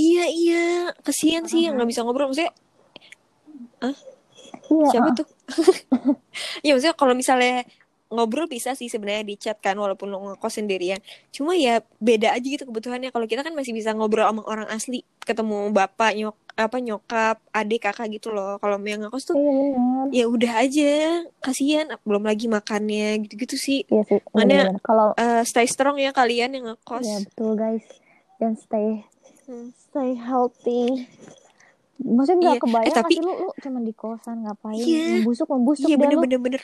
S1: iya iya. Kasihan sih yang nggak bisa ngobrol. Maksudnya
S2: iya.
S1: Siapa
S2: ah,
S1: tuh? Ya maksudnya kalau misalnya ngobrol bisa sih sebenarnya di chat kan walaupun lo ngekos sendirian. Cuma ya beda aja gitu kebutuhannya. Kalau kita kan masih bisa ngobrol sama orang asli. Ketemu bapak nyok apa nyokap adik kakak gitu loh. Kalau yang ngekos tuh
S2: iya
S1: ya udah aja. Kasihan belum lagi makannya gitu-gitu sih.
S2: Iya sih
S1: Makanya-
S2: benar. Kalau
S1: Eh, stay strong ya kalian yang ngekos.
S2: Ya betul guys. Dan stay
S1: Hmm.
S2: Stay healthy. Maksudnya nggak
S1: Iya,
S2: kebayang
S1: eh, tapi-
S2: lu lu cuma di kosan ngapain?
S1: Iya.
S2: membusuk membusuk
S1: iya bener
S2: lu.
S1: bener bener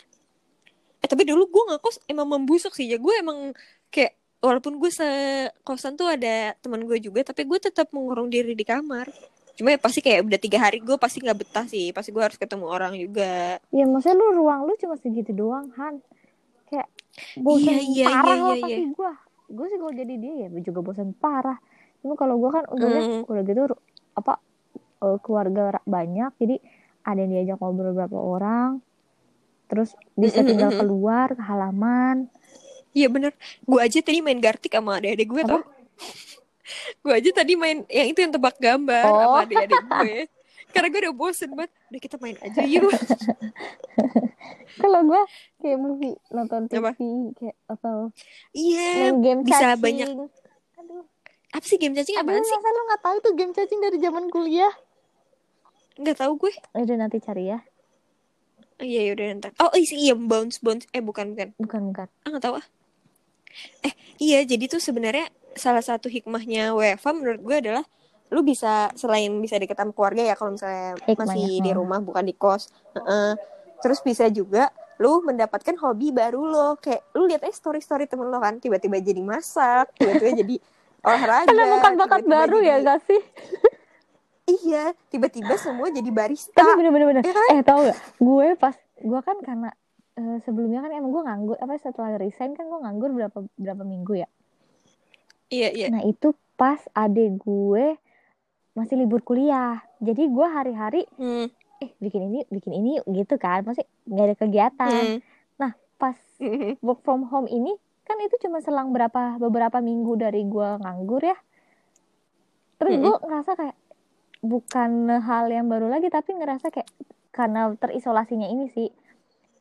S1: eh tapi dulu gue ngekos emang membusuk sih. Ya gue emang kayak walaupun gue sekosan tuh ada teman gue juga tapi gue tetap mengurung diri di kamar. Cuma ya pasti kayak udah tiga hari gue pasti nggak betah sih. Pasti gue harus ketemu orang juga.
S2: Ya maksudnya lu ruang lu cuma segitu doang Han. Kayak bosan
S1: Iya, iya,
S2: parah
S1: iya,
S2: lah
S1: iya,
S2: pasti gua. Gue sih kalau jadi dia ya juga bosan parah cuma kalau gua kan untungnya
S1: Mm.
S2: udah gitu apa eh, keluarga banyak jadi ada yang diajak ngobrol beberapa orang terus bisa
S1: Mm, mm,
S2: tinggal
S1: mm, mm.
S2: keluar ke halaman.
S1: Iya bener. Gue aja tadi main gartik sama adik-adik gue tau? Gue aja tadi main yang itu yang tebak gambar
S2: Oh.
S1: sama adik-adik gue. Karena gue udah bosen banget. Udah kita main aja yuk.
S2: Kalau gua kayak movie nonton TV
S1: Apa?
S2: kayak atau
S1: iya
S2: main game
S1: bisa
S2: cacing.
S1: banyak
S2: aduh
S1: apa sih game cacing
S2: aduh
S1: apaan sih?
S2: masa lu nggak tahu tuh game cacing dari zaman kuliah?
S1: Nggak tahu gue.
S2: Udah nanti cari ya.
S1: Oh, iya yaudah ntar oh isi iya bounce bounce. Eh bukan bukan.
S2: Bukan bukan.
S1: Ah nggak tahu ah. Eh iya jadi tuh sebenarnya salah satu hikmahnya WFA menurut gue adalah lu bisa selain bisa deket sama keluarga ya kalau misalnya
S2: Hikmahnya,
S1: masih di
S2: oh.
S1: rumah bukan di kos. Heeh. terus bisa juga lu mendapatkan hobi baru lo. Kayak lu lihat aja story story temen lo kan tiba-tiba jadi masak tiba-tiba jadi olahraga
S2: menemukan bakat
S1: tiba-tiba
S2: baru ya
S1: jadi-
S2: gak sih?
S1: Iya tiba-tiba semua jadi barista.
S2: Tapi bener-bener bener.
S1: Ya kan?
S2: eh tau gak gue pas gue kan karena eh, sebelumnya kan emang gue nganggur apa setelah resign kan gue nganggur berapa berapa minggu ya?
S1: Iya iya.
S2: Nah itu pas adek gue masih libur kuliah. Jadi gue hari-hari
S1: Hmm,
S2: eh bikin ini bikin ini yuk, gitu kan? Masih nggak ada kegiatan.
S1: Hmm,
S2: pas
S1: hmm.
S2: work from home ini kan itu cuma selang berapa beberapa minggu dari gue nganggur ya. Terus
S1: Mm-mm.
S2: gue ngerasa kayak bukan hal yang baru lagi tapi ngerasa kayak karena terisolasinya ini sih.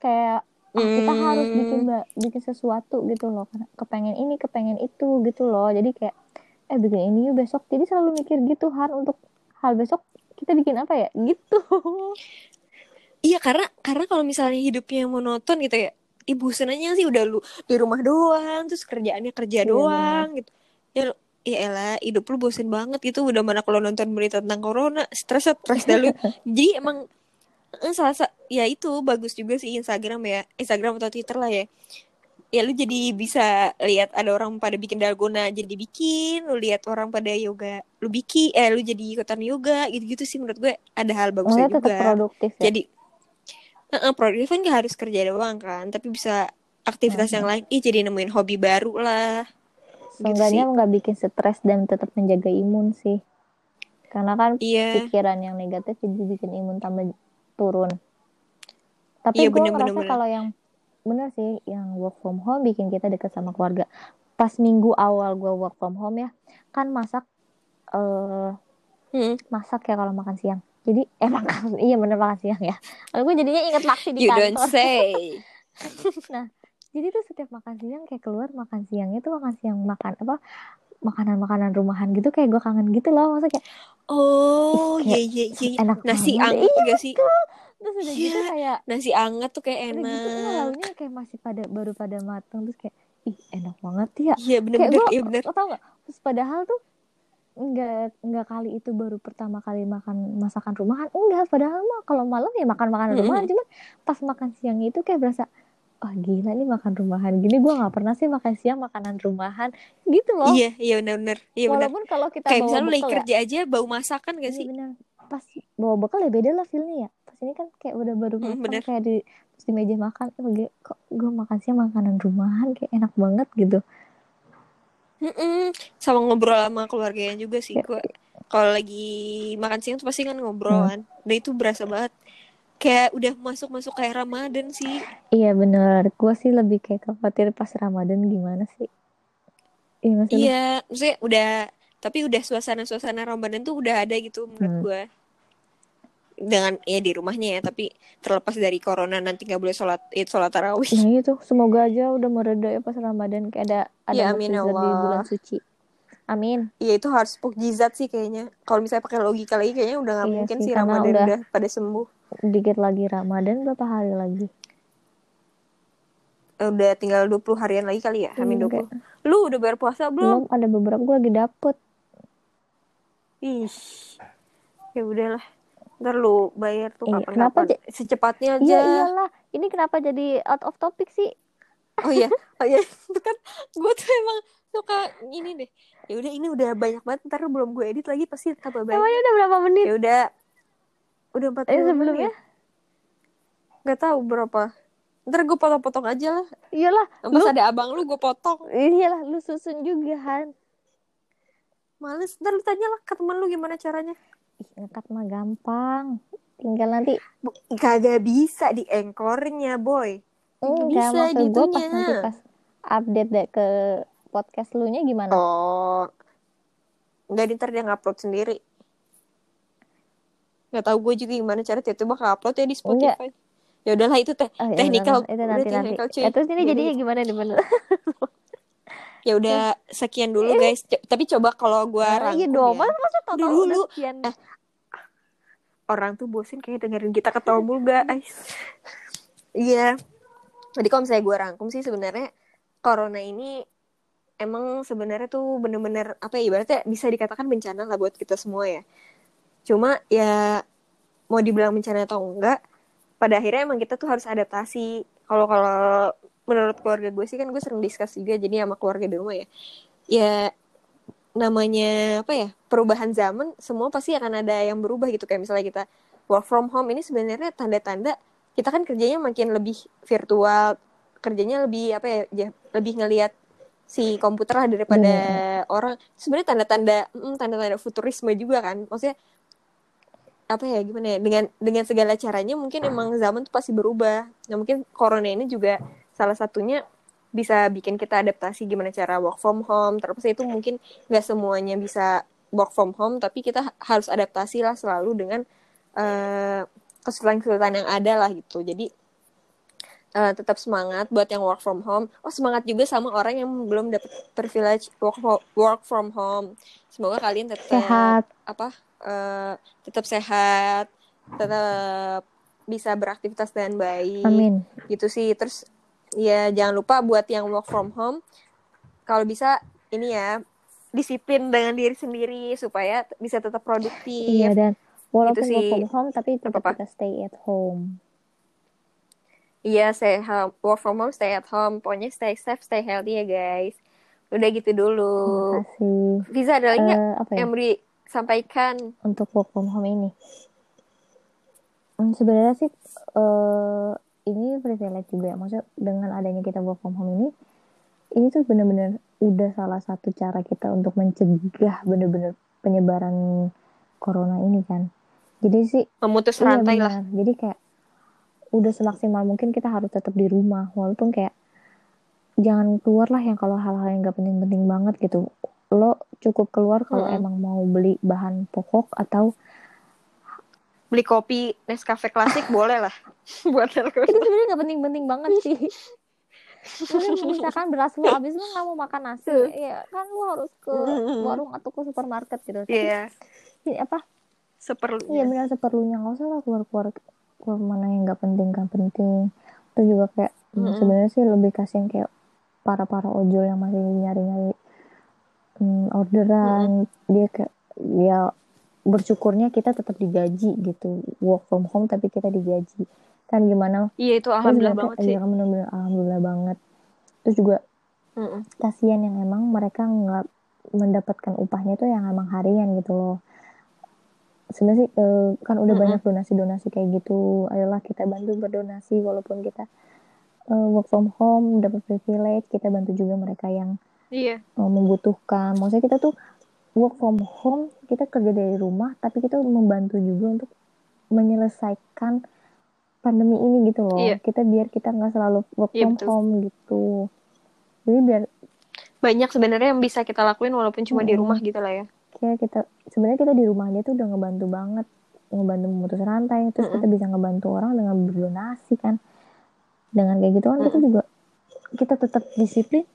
S2: Kayak ah, kita
S1: Hmm.
S2: harus bikin bikin sesuatu gitu loh. Karena kepengen ini kepengen itu gitu loh. Jadi kayak eh bikin ini yuk besok. Jadi selalu mikir gitu har untuk hal besok kita bikin apa ya? Gitu.
S1: Iya karena karena kalau misalnya hidupnya monoton gitu ya, ibu senanya sih udah lu di rumah doang, terus kerjaannya kerja
S2: Iya,
S1: doang gitu. Ya ya elah, hidup lu bosen banget gitu. Udah mana kalau nonton berita tentang corona, stres stres dah lu. Jadi emang eh, salah sa- ya itu bagus juga sih Instagram ya, Instagram atau Twitter lah ya. Ya lu jadi bisa lihat ada orang pada bikin dalgona jadi bikin, lu lihat orang pada yoga, lu bikin, eh lu jadi ikutan yoga gitu-gitu sih menurut gue ada hal bagusnya
S2: tetap
S1: juga.
S2: produktif ya
S1: Jadi Heeh, produktif kan gak harus kerja doang kan, tapi bisa aktivitas yang lain. Ih jadi nemuin hobi baru lah. Gitu
S2: Seenggaknya
S1: sih.
S2: nggak bikin stres dan tetap menjaga imun sih. Karena kan
S1: Iya,
S2: pikiran yang negatif jadi bikin imun tambah turun. Tapi
S1: Iya,
S2: gue
S1: bener,
S2: ngerasa
S1: bener.
S2: kalau yang bener sih, yang work from home bikin kita dekat sama keluarga. Pas minggu awal gue work from home ya, kan masak eh
S1: Hmm.
S2: masak ya kalau makan siang. Jadi eh makan iya bener makan siang ya. Kalau gue jadinya inget maksi di
S1: you don't
S2: kantor.
S1: say.
S2: Jadi tuh setiap makan siang kayak keluar makan siangnya tuh makan siang makan apa makanan-makanan rumahan gitu kayak gue kangen gitu loh masa kayak
S1: Oh,
S2: Ih,
S1: iya iya iya.
S2: enak
S1: Nasi anget juga sih.
S2: terus udah gitu
S1: Iya.
S2: kayak
S1: Nasi anget tuh kayak
S2: udah gitu
S1: enak.
S2: lauknya kayak masih pada baru pada matang terus kayak ih enak banget ya
S1: Iya
S2: kayak
S1: bener-bener, iya bener.
S2: tau gak terus padahal tuh nggak nggak kali itu baru pertama kali makan masakan rumahan enggak padahal mah kalau malam ya makan makanan rumahan cuman pas makan siang itu kayak berasa wah gila nih makan rumahan gini. Gue nggak pernah sih makan siang makanan rumahan. Gitu loh.
S1: Iya iya benar-benar iya
S2: walaupun kalau kita
S1: kayak
S2: bawa
S1: misalnya
S2: bekal ya,
S1: kerja aja bau masakan gak
S2: iya
S1: sih?
S2: bener pas bawa bekal ya beda lah feelnya ya. Pas ini kan kayak udah baru
S1: Hmm,
S2: makan
S1: bener.
S2: kayak di di meja makan oh, kok gue makan siang makanan rumahan? Kayak enak banget gitu
S1: Mm-mm. sama ngobrol sama keluarganya juga sih gue kalau lagi makan siang tuh pasti kan ngobrol
S2: Hmm.
S1: dan itu berasa banget. Kayak udah masuk masuk kayak Ramadan sih.
S2: Iya bener. Gue sih lebih kayak khawatir pas Ramadan gimana sih? Iya maksudnya?
S1: Iya maksudnya udah tapi udah suasana suasana Ramadan tuh udah ada gitu menurut
S2: Hmm.
S1: gue dengan ya di rumahnya ya tapi terlepas dari corona nanti nggak boleh sholat id sholat tarawih
S2: Nah itu semoga aja udah mereda ya pas Ramadan kayak ada ada
S1: Ya, amin ya
S2: mukjizat di
S1: Allah.
S2: bulan suci. Amin.
S1: Iya itu harus mukjizat sih kayaknya kalau misalnya pakai logika lagi kayaknya udah nggak
S2: Iya
S1: mungkin
S2: sih,
S1: sih Ramadan
S2: udah-
S1: udah pada sembuh
S2: Dikit lagi Ramadan berapa hari lagi?
S1: Eh, udah tinggal 20 harian lagi kali ya Amin
S2: Hmm,
S1: 20 lu udah bayar puasa belum
S2: Belum ada beberapa gue lagi dapet.
S1: Ih, ya udahlah. Ntar lu bayar tuh
S2: Iya, kenapa
S1: kapan-kapan. Secepatnya aja.
S2: Iya iyalah. Ini kenapa jadi out of topic sih?
S1: Oh iya, oh iya. Itu kan gue tuh emang suka ini deh. Ya udah ini udah banyak banget. Ntar belum gue edit lagi pasti tambah banyak.
S2: Emangnya udah berapa menit?
S1: Ya udah, udah empat
S2: Eh sebelumnya?
S1: Gak tahu berapa. Ntar gue potong-potong aja lah.
S2: Iyalah. Lu,
S1: Pas ada abang lu gue potong.
S2: iyalah lu susun juga Han.
S1: Males. Ntar lu tanya lah ke temen lu gimana caranya.
S2: Ih, ngekat mah gampang. Tinggal nanti
S1: Kagak bisa di engkornya boy. Nggak
S2: enggak
S1: bisa
S2: maksud gue pas nanti pas update deh ke podcast lu nya gimana?
S1: Oh, nggak ntar dia ngupload sendiri. Nggak tahu gue juga gimana cara tiba-tiba upload ya di Spotify. Ya udahlah itu teh
S2: Oh, iya,
S1: teknikal.
S2: itu nanti nanti. Ya, terus ini
S1: Jadi-
S2: jadinya gimana nih bener?
S1: Ya udah sekian dulu guys. Co- Tapi coba kalau gue
S2: Nah,
S1: rangkum
S2: iya dong,
S1: ya.
S2: masa tau
S1: dulu.
S2: udah sekian.
S1: Eh, Orang tuh bosen kayak dengerin kita ketawa mulu guys. Iya. Jadi kalau misalnya gue rangkum sih sebenarnya corona ini emang sebenarnya tuh bener-bener apa ya ibaratnya bisa dikatakan bencana lah buat kita semua ya. Cuma ya mau dibilang bencana atau enggak, pada akhirnya emang kita tuh harus adaptasi. Kalau kalau menurut keluarga gue sih kan gue sering diskus juga jadi sama keluarga di rumah ya. Ya namanya apa ya perubahan zaman semua pasti akan ada yang berubah gitu. Kayak misalnya kita work from home ini sebenarnya tanda-tanda kita kan kerjanya makin lebih virtual kerjanya lebih apa ya ja- lebih ngelihat si komputer lah daripada orang. Sebenarnya tanda-tanda mm, tanda-tanda futurisme juga kan. Maksudnya apa ya gimana ya dengan dengan segala caranya mungkin emang zaman tuh pasti berubah. Nah mungkin corona ini juga salah satunya bisa bikin kita adaptasi gimana cara work from home. Terus itu mungkin nggak semuanya bisa work from home tapi kita ha- harus adaptasi lah selalu dengan eh, kesulitan-kesulitan yang ada lah gitu. Jadi eh, tetap semangat buat yang work from home. Oh semangat juga sama orang yang belum dapat privilege work work from home. Semoga kalian tetap
S2: Sehat.
S1: apa eh, tetap sehat tetap bisa beraktivitas dengan baik.
S2: Amin.
S1: gitu sih. Terus ya jangan lupa buat yang work from home kalau bisa ini ya disiplin dengan diri sendiri supaya bisa tetap produktif
S2: Iya dan walaupun
S1: Gitu
S2: work from home tapi tetap
S1: Apa-apa?
S2: kita stay at home.
S1: iya stay home work from home stay at home pokoknya stay safe stay healthy ya guys udah gitu dulu
S2: Terima kasih.
S1: Visa ada lagi
S2: Eh, apa ya?
S1: yang mau disampaikan
S2: untuk work from home ini? Hmm, sebenarnya sih eh ini privilege juga ya. Maksudnya dengan adanya kita work from home ini, ini tuh bener-bener udah salah satu cara kita untuk mencegah bener-bener penyebaran corona ini kan. Jadi sih
S1: memutus
S2: iya
S1: rantai lah
S2: benar. Jadi kayak udah semaksimal mungkin kita harus tetap di rumah walaupun kayak jangan keluar lah yang kalau hal-hal yang gak penting-penting banget gitu. Lo cukup keluar kalau
S1: Mm-mm.
S2: emang mau beli bahan pokok atau
S1: beli kopi Nescafe klasik boleh lah. Buat
S2: itu sebenarnya nggak penting-penting banget sih. Misalkan beras lu habis lu nggak mau makan nasi.
S1: Hmm.
S2: ya kan lu harus ke warung atau ke supermarket gitu.
S1: Iya,
S2: ini apa? Iya
S1: seperlunya.
S2: benar seperlunya. Nggak usah lah keluar keluar mana yang nggak penting nggak penting. Itu juga kayak hmm,
S1: Mm-mm.
S2: sebenarnya sih lebih kasihan kayak para para ojol yang masih nyari nyari orderan. Dia kayak ya bersyukurnya kita tetap digaji gitu. Work from home tapi kita digaji. Kan gimana?
S1: Iya itu alhamdulillah banget sih.
S2: iya kan benar-benar alhamdulillah banget. Terus juga mm -mm. kasihan yang emang mereka nggak mendapatkan upahnya tuh yang emang harian gitu loh. Sebenarnya sih uh, kan udah mm -mm. banyak donasi-donasi kayak gitu. Ayolah kita bantu berdonasi walaupun kita uh, work from home dapat privilege kita bantu juga mereka yang
S1: iya.
S2: uh, membutuhkan. Maksudnya kita tuh work from home kita kerja dari rumah tapi kita membantu juga untuk menyelesaikan pandemi ini gitu loh iya. kita biar kita nggak selalu work iya, from betul. home gitu jadi biar
S1: banyak sebenarnya yang bisa kita lakuin walaupun cuma hmm. di rumah gitu lah ya
S2: kayak kita sebenarnya kita di rumah aja tuh udah ngebantu banget ngebantu memutus rantai terus mm -hmm. kita bisa ngebantu orang dengan berdonasi kan dengan kayak gitu kan mm -hmm. kita juga kita tetap disiplin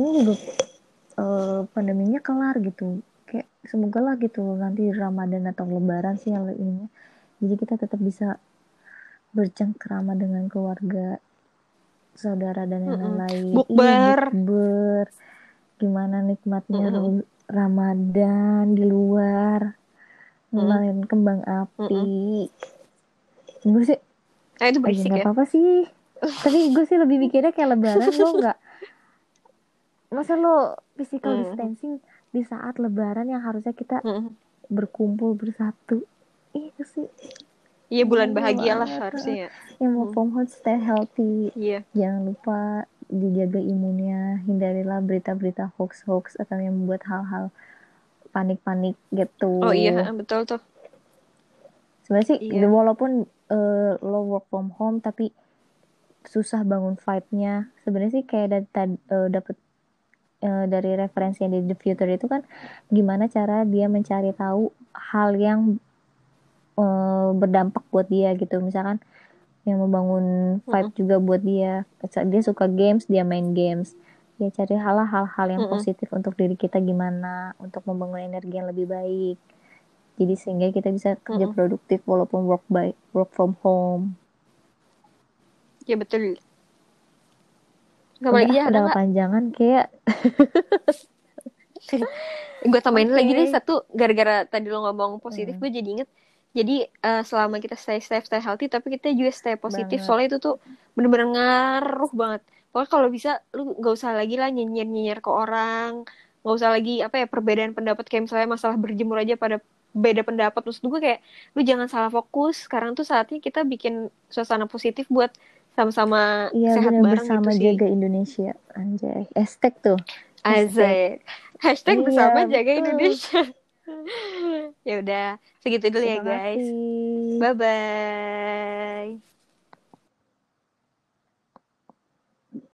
S2: ini juga uh, pandeminya kelar gitu kayak semoga lah gitu nanti Ramadan atau Lebaran sih yang ini jadi kita tetap bisa bercengkrama dengan keluarga saudara dan yang lain-lain
S1: iya, bukber.
S2: bukber. Gimana nikmatnya mm -hmm. Ramadan di luar. Ngelain mm -hmm. kembang api. Mm -hmm. gue sih
S1: nah, itu berisik
S2: ya. apa-apa sih. Tapi gue sih lebih mikirnya kayak lebaran lo nggak masa lo physical mm. Di saat lebaran yang harusnya kita mm. berkumpul bersatu itu sih
S1: Iya bulan bahagia lah harusnya ya.
S2: Yang mau hmm. from home stay healthy.
S1: Iya.
S2: Jangan lupa dijaga imunnya, hindarilah berita-berita hoax-hoax atau yang membuat hal-hal panik-panik gitu.
S1: Oh iya, betul tuh.
S2: Sebenarnya sih iya. walaupun uh, lo work from home tapi susah bangun vibe-nya. Sebenarnya sih kayak uh, eh, uh, dari referensi yang di The Future itu kan gimana cara dia mencari tahu hal yang uh, berdampak buat dia gitu misalkan yang membangun vibe hmm. juga buat dia dia suka games dia main games dia cari hal-hal hal yang hmm. positif untuk diri kita gimana untuk membangun energi yang lebih baik jadi sehingga kita bisa kerja hmm. produktif walaupun work by work from home
S1: ya betul
S2: Gak lagi ya ada panjangan kayak
S1: gue tambahin okay. lagi nih satu gara-gara tadi lo ngomong positif hmm. gue jadi inget jadi uh, selama kita stay safe stay healthy tapi kita juga stay positif banget. soalnya itu tuh bener-bener ngaruh banget pokoknya kalau bisa lu gak usah lagi lah nyinyir nyinyir ke orang gak usah lagi apa ya perbedaan pendapat kayak misalnya masalah berjemur aja pada beda pendapat maksud gue kayak lu jangan salah fokus sekarang tuh saatnya kita bikin suasana positif buat sama-sama
S2: iya,
S1: sehat bareng
S2: bersama gitu jaga Indonesia anjay. Hashtag tuh.
S1: Hashtag, hashtag iya, bersama jaga Indonesia. Ya udah segitu dulu ya guys. bye bye